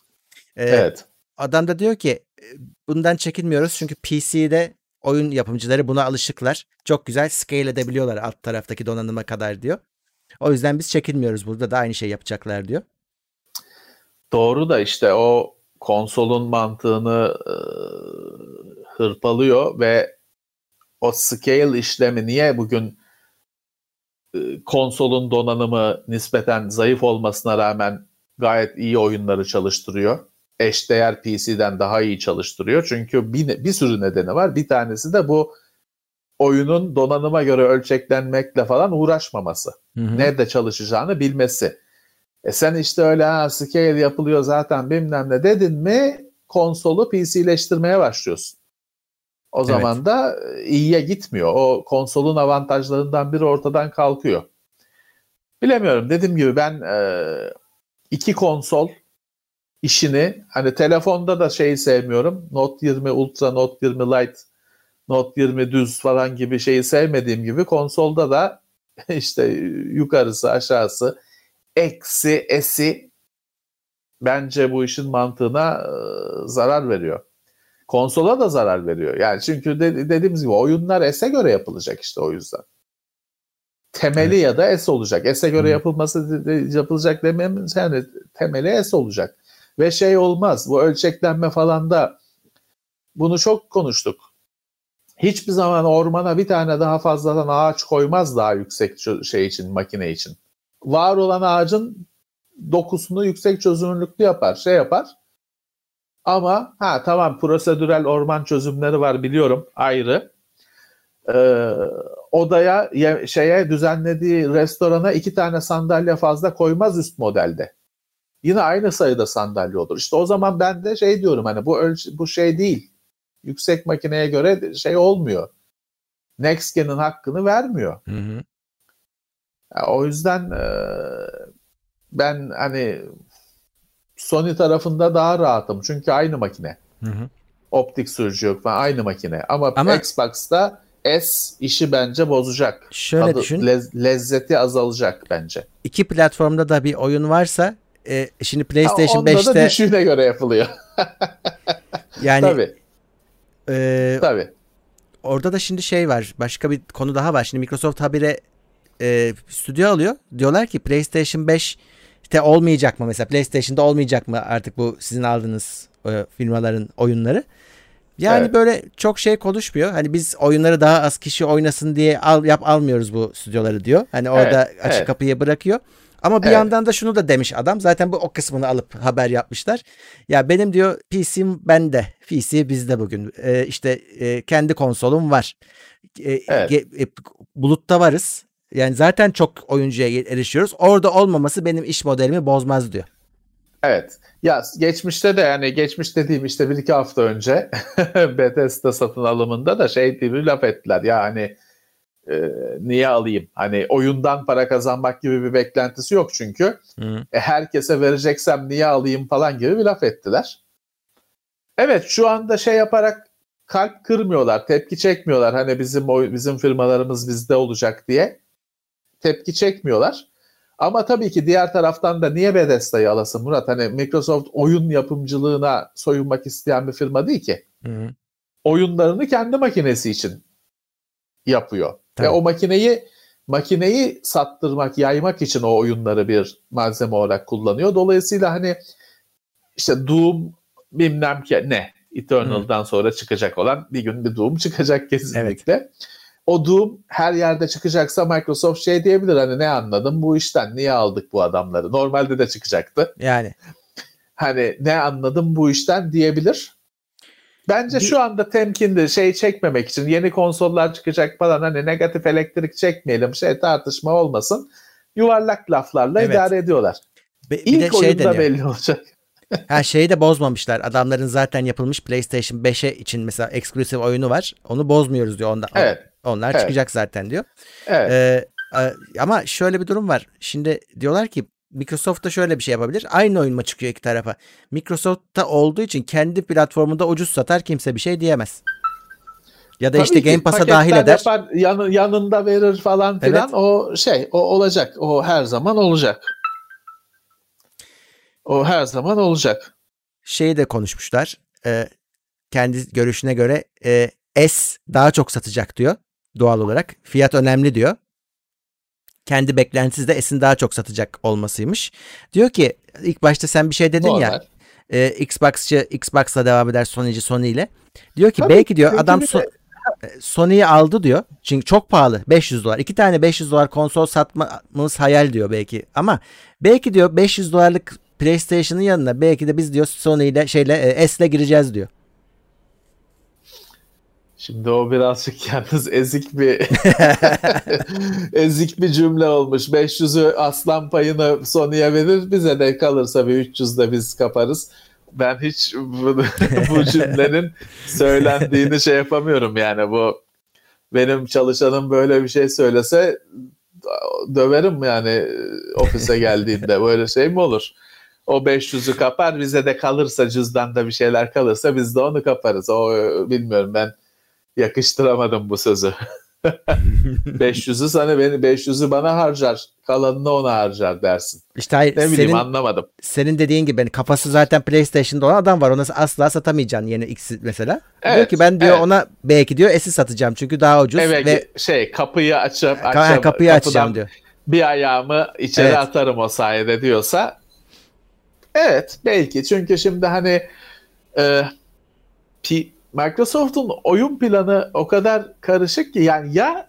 E, Evet. Adam da diyor ki e, bundan çekinmiyoruz çünkü PC'de oyun yapımcıları buna alışıklar. Çok güzel scale edebiliyorlar alt taraftaki donanıma kadar diyor. O yüzden biz çekinmiyoruz. Burada da aynı şey yapacaklar diyor. Doğru da işte o konsolun mantığını e, hırpalıyor ve o scale işlemi niye bugün e, konsolun donanımı nispeten zayıf olmasına rağmen gayet iyi oyunları çalıştırıyor. Eşdeğer PC'den daha iyi çalıştırıyor. Çünkü bir, bir sürü nedeni var. Bir tanesi de bu oyunun donanıma göre ölçeklenmekle falan uğraşmaması. Hı hı. Nerede çalışacağını bilmesi. E sen işte öyle ha scale yapılıyor zaten bilmem ne dedin mi konsolu PC'leştirmeye başlıyorsun. O Evet. zaman da e, iyiye gitmiyor. O konsolun avantajlarından biri ortadan kalkıyor. Bilemiyorum. Dediğim gibi ben e, iki konsol işini hani telefonda da şeyi sevmiyorum. Note 20 Ultra, Note 20 Lite, Note 20 düz falan gibi şeyi sevmediğim gibi konsolda da işte yukarısı aşağısı eksi esi bence bu işin mantığına zarar veriyor. Konsola da zarar veriyor. Yani çünkü de, dediğimiz gibi oyunlar S'e göre yapılacak işte o yüzden. Temeli ya da S olacak. S'e göre Hı. yapılması yapılacak demem yani temeli S olacak. Ve şey olmaz. Bu ölçeklenme falan da bunu çok konuştuk. Hiçbir zaman ormana bir tane daha fazladan ağaç koymaz daha yüksek şey için, makine için. Var olan ağacın dokusunu yüksek çözünürlüklü yapar, şey yapar. Ama ha tamam prosedürel orman çözümleri var biliyorum ayrı. Ee, odaya ye- şeye düzenlediği restorana iki tane sandalye fazla koymaz üst modelde. Yine aynı sayıda sandalye olur. İşte o zaman ben de şey diyorum hani bu ölç- bu şey değil. Yüksek makineye göre şey olmuyor. Next Gen'in hakkını vermiyor. Hı hı. Ya o yüzden e, ben hani Sony tarafında daha rahatım. Çünkü aynı makine. Hı hı. Optik sürücü yok falan aynı makine. Ama, Ama- Xbox'ta S işi bence bozacak. Şöyle Tadı- düşün. lez- lezzeti azalacak bence. İki platformda da bir oyun varsa e, şimdi Ha, PlayStation onda da 5'te düşüğüne göre yapılıyor. yani tabii, e, tabii. orada da şimdi şey var. Başka bir konu daha var. Şimdi Microsoft habire e, stüdyo alıyor. Diyorlar ki PlayStation 5 te olmayacak mı mesela PlayStation'da olmayacak mı artık bu sizin aldığınız e, firmaların oyunları? Yani Evet. böyle çok şey konuşmuyor. Hani biz oyunları daha az kişi oynasın diye al yap almıyoruz bu stüdyoları diyor. Hani orada Evet, açık evet. kapıyı bırakıyor. Ama bir Evet. yandan da şunu da demiş adam. Zaten bu o kısmını alıp haber yapmışlar. Ya benim diyor PC'm bende. PC bizde bugün. Ee, işte e, kendi konsolum var. E, Evet. ge- e, bulutta varız. Yani zaten çok oyuncuya erişiyoruz. Orada olmaması benim iş modelimi bozmaz diyor. Evet. Ya geçmişte de yani geçmiş dediğim işte bir iki hafta önce Bethesda satın alımında da şey diye bir laf ettiler. Ya hani e, niye alayım? Hani oyundan para kazanmak gibi bir beklentisi yok çünkü. E, herkese vereceksem niye alayım falan gibi bir laf ettiler. Evet şu anda şey yaparak kalp kırmıyorlar, tepki çekmiyorlar. Hani bizim bizim firmalarımız bizde olacak diye tepki çekmiyorlar. Ama tabii ki diğer taraftan da niye Bethesda'yı alasın Murat? Hani Microsoft oyun yapımcılığına soyunmak isteyen bir firma değil ki. Hı. Oyunlarını kendi makinesi için yapıyor. Tabii. Ve o makineyi makineyi sattırmak, yaymak için o oyunları bir malzeme olarak kullanıyor. Dolayısıyla hani işte Doom bilmem ki ne Eternal'dan sonra çıkacak olan bir gün bir Doom çıkacak kesinlikle. O Doom her yerde çıkacaksa Microsoft şey diyebilir hani ne anladım bu işten niye aldık bu adamları? Normalde de çıkacaktı. Yani Hani ne anladım bu işten diyebilir. Bence Bir- şu anda temkinli şey çekmemek için yeni konsollar çıkacak falan hani negatif elektrik çekmeyelim şey tartışma olmasın. Yuvarlak laflarla Evet. idare ediyorlar. Be- bir İlk de şey oyunda deniyor. belli olacak. Ha şeyi de bozmamışlar. Adamların zaten yapılmış PlayStation 5'e için mesela eksklusif oyunu var. Onu bozmuyoruz diyor. Onda, Evet. Onlar Evet. çıkacak zaten diyor. Evet. Ee, ama şöyle bir durum var. Şimdi diyorlar ki Microsoft da şöyle bir şey yapabilir. Aynı oyun mu çıkıyor iki tarafa? Microsoft'ta olduğu için kendi platformunda ucuz satar kimse bir şey diyemez. Ya da Tabii işte Game Pass'a dahil eder. Yapar, yanı- yanında verir falan filan Evet. o şey o olacak. O her zaman olacak. O her zaman olacak. Şeyi de konuşmuşlar. Ee, kendi görüşüne göre e, S daha çok satacak diyor doğal olarak. Fiyat önemli diyor. Kendi beklentisi de S'in daha çok satacak olmasıymış. Diyor ki ilk başta sen bir şey dedin ya. E, Xbox'çı Xbox'la devam eder Sony'ci Sony ile. Diyor ki Tabii, belki diyor adam So- de- e, Sony'yi aldı diyor. Çünkü çok pahalı 500 dolar. İki tane 500 dolar konsol satmamız hayal diyor belki. Ama belki diyor 500 dolarlık PlayStation'ın yanına belki de biz diyor Sony ile şeyle e, S'le gireceğiz diyor. Şimdi o birazcık yalnız ezik bir ezik bir cümle olmuş. 500'ü aslan payını Sony'ye verir bize de kalırsa bir 300 de biz kaparız. Ben hiç bu, bu cümlenin söylendiğini şey yapamıyorum yani bu benim çalışanım böyle bir şey söylese döverim yani ofise geldiğinde böyle şey mi olur? O 500'ü kapar bize de kalırsa cüzdanda bir şeyler kalırsa biz de onu kaparız. O bilmiyorum ben yakıştıramadım bu sözü. 500'ü sana beni 500'ü bana harcar. Kalanını ona harcar dersin. İşte hayır, Ne bileyim senin, anlamadım. senin dediğin gibi hani kafası zaten PlayStation'da olan adam var. Ona asla satamayacaksın yeni X'i mesela. diyor Evet, ki ben diyor evet. ona belki diyor S'i satacağım çünkü daha ucuz Evet ve şey kapıyı açıp, açıp kapıyı kapıdan açacağım diyor. bir ayağımı içeri Evet. atarım o sayede diyorsa evet belki çünkü şimdi hani e, P- Microsoft'un oyun planı o kadar karışık ki yani ya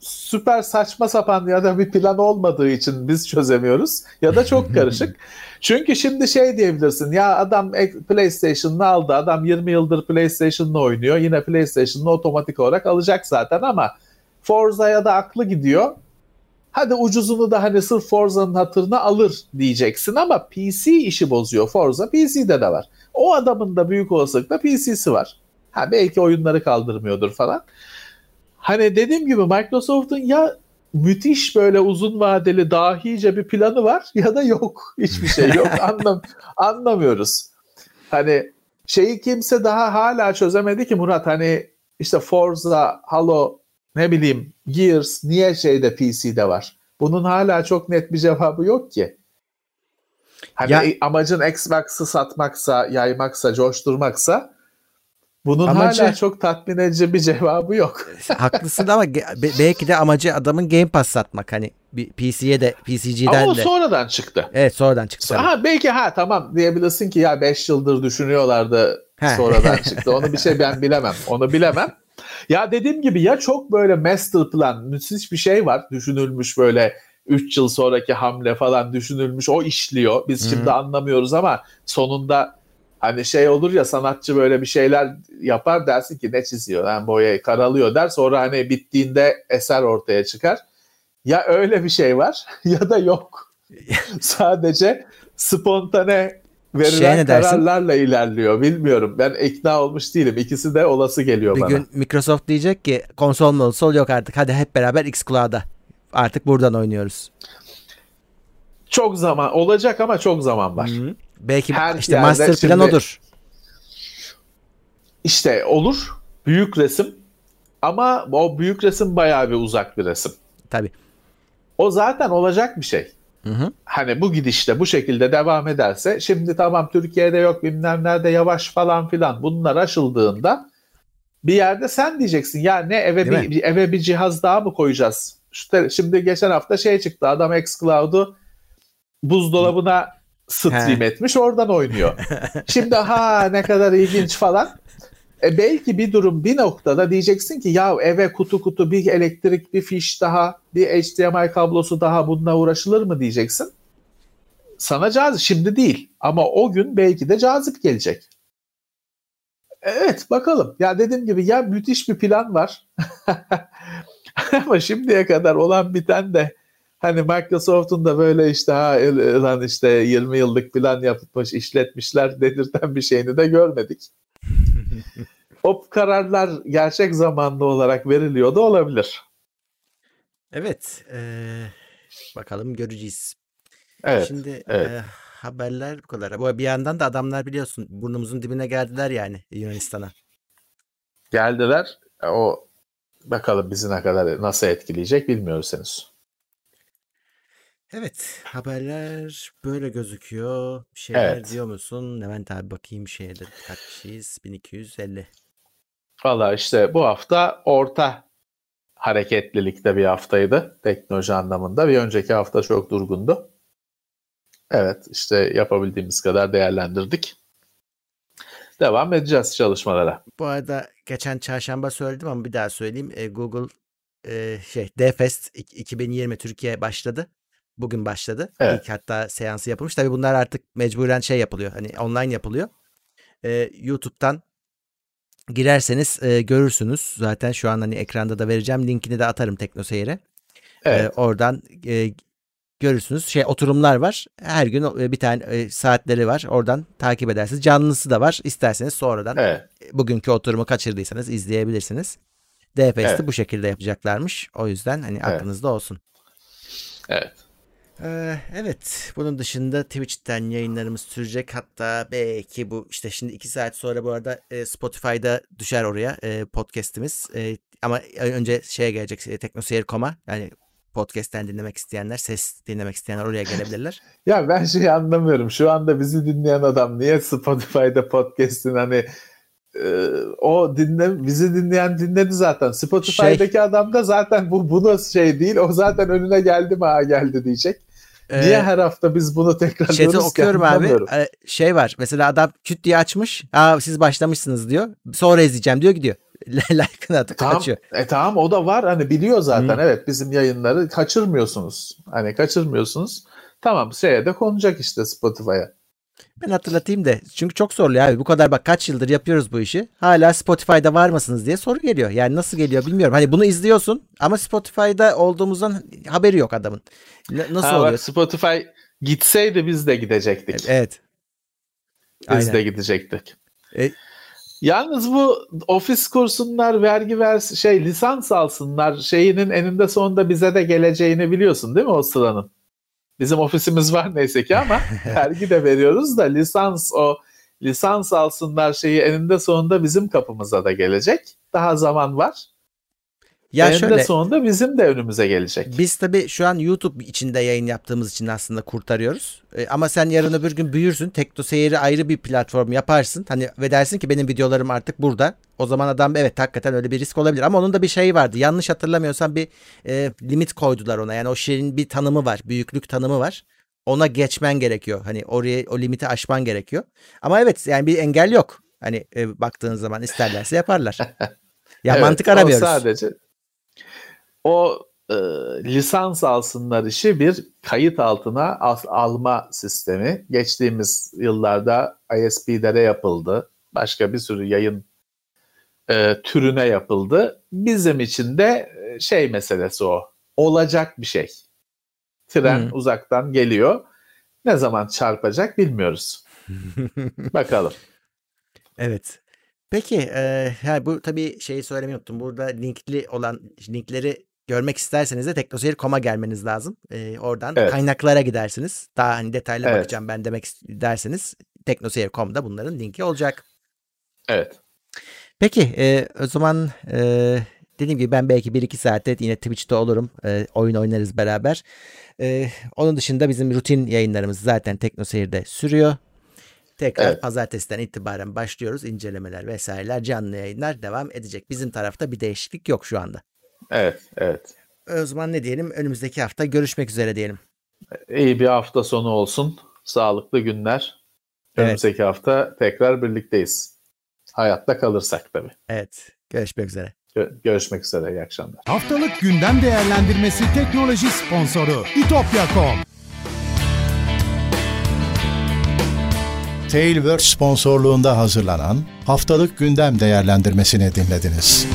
süper saçma sapan ya da bir plan olmadığı için biz çözemiyoruz ya da çok karışık. Çünkü şimdi şey diyebilirsin ya adam PlayStation'ını aldı adam 20 yıldır PlayStation'la oynuyor yine PlayStation'ını otomatik olarak alacak zaten ama Forza'ya da aklı gidiyor. Hadi ucuzunu da hani sırf Forza'nın hatırına alır diyeceksin ama PC işi bozuyor. Forza PC'de de var. O adamın da büyük olasılıkla PC'si var. Ha belki oyunları kaldırmıyordur falan. Hani dediğim gibi Microsoft'un ya müthiş böyle uzun vadeli dahice bir planı var ya da yok. Hiçbir şey yok. Anlam anlamıyoruz. Hani şeyi kimse daha hala çözemedi ki Murat hani işte Forza, Halo, ne bileyim Gears niye şeyde PC'de var? Bunun hala çok net bir cevabı yok ki. Hani ya, amacın Xbox'ı satmaksa, yaymaksa, coşturmaksa bunun amacı, hala çok tatmin edici bir cevabı yok. haklısın ama belki de amacı adamın Game Pass satmak. Hani bir PC'ye de PCG'den ama o de. sonradan çıktı. Evet sonradan çıktı. Ha, belki ha tamam diyebilirsin ki ya 5 yıldır düşünüyorlardı sonradan çıktı. Onu bir şey ben bilemem. Onu bilemem. Ya dediğim gibi ya çok böyle master plan müthiş bir şey var düşünülmüş böyle 3 yıl sonraki hamle falan düşünülmüş o işliyor. Biz şimdi hmm. anlamıyoruz ama sonunda hani şey olur ya sanatçı böyle bir şeyler yapar dersin ki ne çiziyor yani boya karalıyor der sonra hani bittiğinde eser ortaya çıkar. Ya öyle bir şey var ya da yok. Sadece spontane verilen şey kararlarla ilerliyor. Bilmiyorum. Ben ikna olmuş değilim. İkisi de olası geliyor bir bana. Bir gün Microsoft diyecek ki konsol konsol yok artık. Hadi hep beraber xCloud'a. Artık buradan oynuyoruz. Çok zaman olacak ama çok zaman var. Hı-hı. Belki Her işte master plan şimdi, odur. İşte olur. Büyük resim. Ama o büyük resim bayağı bir uzak bir resim. Tabii. O zaten olacak bir şey. Hı hı. Hani bu gidişte bu şekilde devam ederse şimdi tamam Türkiye'de yok bilmem nerede yavaş falan filan bunlar aşıldığında bir yerde sen diyeceksin ya ne eve bir, bir eve bir cihaz daha mı koyacağız? İşte şimdi geçen hafta şey çıktı adam xCloud'u buzdolabına stream He. etmiş oradan oynuyor. şimdi ha ne kadar ilginç falan. E belki bir durum bir noktada diyeceksin ki ya eve kutu kutu bir elektrik bir fiş daha bir HDMI kablosu daha bununla uğraşılır mı diyeceksin. Sana cazip şimdi değil ama o gün belki de cazip gelecek. Evet bakalım. Ya dediğim gibi ya müthiş bir plan var. ama şimdiye kadar olan biten de hani Microsoft'un da böyle işte ha lan işte 20 yıllık plan yapmış işletmişler dedirten bir şeyini de görmedik o kararlar gerçek zamanlı olarak veriliyor da olabilir. Evet. E, bakalım göreceğiz. Evet. Şimdi evet. E, haberler bu kadar. Bu bir yandan da adamlar biliyorsun burnumuzun dibine geldiler yani Yunanistan'a. Geldiler. O bakalım bizi ne kadar nasıl etkileyecek bilmiyoruz henüz. Evet haberler böyle gözüküyor. Bir şeyler evet. diyor musun? Levent abi bakayım şeyde kaç kişiyiz? 1250. Valla işte bu hafta orta hareketlilikte bir haftaydı teknoloji anlamında. Bir önceki hafta çok durgundu. Evet işte yapabildiğimiz kadar değerlendirdik. Devam edeceğiz çalışmalara. Bu arada geçen çarşamba söyledim ama bir daha söyleyeyim. E, Google e, şey DFest 2020 Türkiye başladı. Bugün başladı. Evet. İlk hatta seansı yapılmış. Tabii bunlar artık mecburen şey yapılıyor. Hani online yapılıyor. E, YouTube'dan girerseniz e, görürsünüz. Zaten şu an hani ekranda da vereceğim. Linkini de atarım TeknoSeyir'e. Evet. E, oradan e, görürsünüz. Şey oturumlar var. Her gün bir tane saatleri var. Oradan takip edersiniz. Canlısı da var. İsterseniz sonradan evet. bugünkü oturumu kaçırdıysanız izleyebilirsiniz. DFS'de evet. bu şekilde yapacaklarmış. O yüzden hani aklınızda evet. olsun. Evet. Ee, evet bunun dışında Twitch'ten yayınlarımız sürecek hatta belki bu işte şimdi iki saat sonra bu arada e, Spotify'da düşer oraya e, podcast'imiz e, ama önce şeye gelecek e, teknoseyir.com'a yani podcast'ten dinlemek isteyenler ses dinlemek isteyenler oraya gelebilirler. ya ben şey anlamıyorum şu anda bizi dinleyen adam niye Spotify'da podcast'in hani e, o dinle bizi dinleyen dinledi zaten. Spotify'daki şey, adam da zaten bu bunu şey değil. O zaten önüne geldi mi ha geldi diyecek. Niye ee, her hafta biz bunu tekrarlıyoruz Chat'i okuyorum abi. Ee, şey var. Mesela adam küt diye açmış. Aa siz başlamışsınız diyor. Sonra izleyeceğim diyor gidiyor. Like'ını atıp tamam, kaçıyor. E tamam o da var. Hani biliyor zaten. Hmm. Evet bizim yayınları kaçırmıyorsunuz. Hani kaçırmıyorsunuz. Tamam şeye de konacak işte Spotify'a. Ben hatırlatayım da çünkü çok soruluyor abi bu kadar bak kaç yıldır yapıyoruz bu işi hala Spotify'da var mısınız diye soru geliyor. Yani nasıl geliyor bilmiyorum. Hani bunu izliyorsun ama Spotify'da olduğumuzdan haberi yok adamın. Nasıl ha, oluyor? Bak, Spotify gitseydi biz de gidecektik. Evet. Biz Aynen. de gidecektik. E, Yalnız bu ofis kursunlar, vergi vers şey lisans alsınlar şeyinin eninde sonunda bize de geleceğini biliyorsun değil mi o sıranın? Bizim ofisimiz var neyse ki ama vergi de veriyoruz da lisans o lisans alsınlar şeyi eninde sonunda bizim kapımıza da gelecek. Daha zaman var. Ya Eninde şöyle, sonunda bizim de önümüze gelecek. Biz tabii şu an YouTube içinde yayın yaptığımız için aslında kurtarıyoruz. E, ama sen yarın öbür gün büyürsün. Tekno Seyir'i ayrı bir platform yaparsın. Hani ve dersin ki benim videolarım artık burada. O zaman adam evet hakikaten öyle bir risk olabilir. Ama onun da bir şeyi vardı. Yanlış hatırlamıyorsam bir e, limit koydular ona. Yani o şeyin bir tanımı var. Büyüklük tanımı var. Ona geçmen gerekiyor. Hani oraya o limiti aşman gerekiyor. Ama evet yani bir engel yok. Hani e, baktığın zaman isterlerse yaparlar. Ya evet, mantık aramıyoruz. sadece o e, lisans alsınlar işi bir kayıt altına al, alma sistemi. Geçtiğimiz yıllarda ISP'lere yapıldı. Başka bir sürü yayın e, türüne yapıldı. Bizim için de e, şey meselesi o. Olacak bir şey. Tren hmm. uzaktan geliyor. Ne zaman çarpacak bilmiyoruz. Bakalım. Evet. Peki, e, yani bu tabii şeyi söylemeyi unuttum. Burada linkli olan linkleri görmek isterseniz de teknoseyir.com'a gelmeniz lazım. Ee, oradan evet. kaynaklara gidersiniz. Daha hani detaylı evet. bakacağım ben demek derseniz teknoseyir.com'da bunların linki olacak. Evet. Peki e, o zaman e, dediğim gibi ben belki 1-2 saatte yine Twitch'te olurum. E, oyun oynarız beraber. E, onun dışında bizim rutin yayınlarımız zaten Teknoseyir'de sürüyor. Tekrar evet. pazartesiden itibaren başlıyoruz. İncelemeler vesaireler canlı yayınlar devam edecek. Bizim tarafta bir değişiklik yok şu anda. Evet, evet. O zaman ne diyelim? Önümüzdeki hafta görüşmek üzere diyelim. İyi bir hafta sonu olsun. Sağlıklı günler. Önümüzdeki evet. hafta tekrar birlikteyiz. Hayatta kalırsak tabii. Evet. Görüşmek üzere. Gö- görüşmek üzere. İyi akşamlar. Haftalık gündem değerlendirmesi teknoloji sponsoru itopya.com Tailwords sponsorluğunda hazırlanan haftalık gündem değerlendirmesini dinlediniz.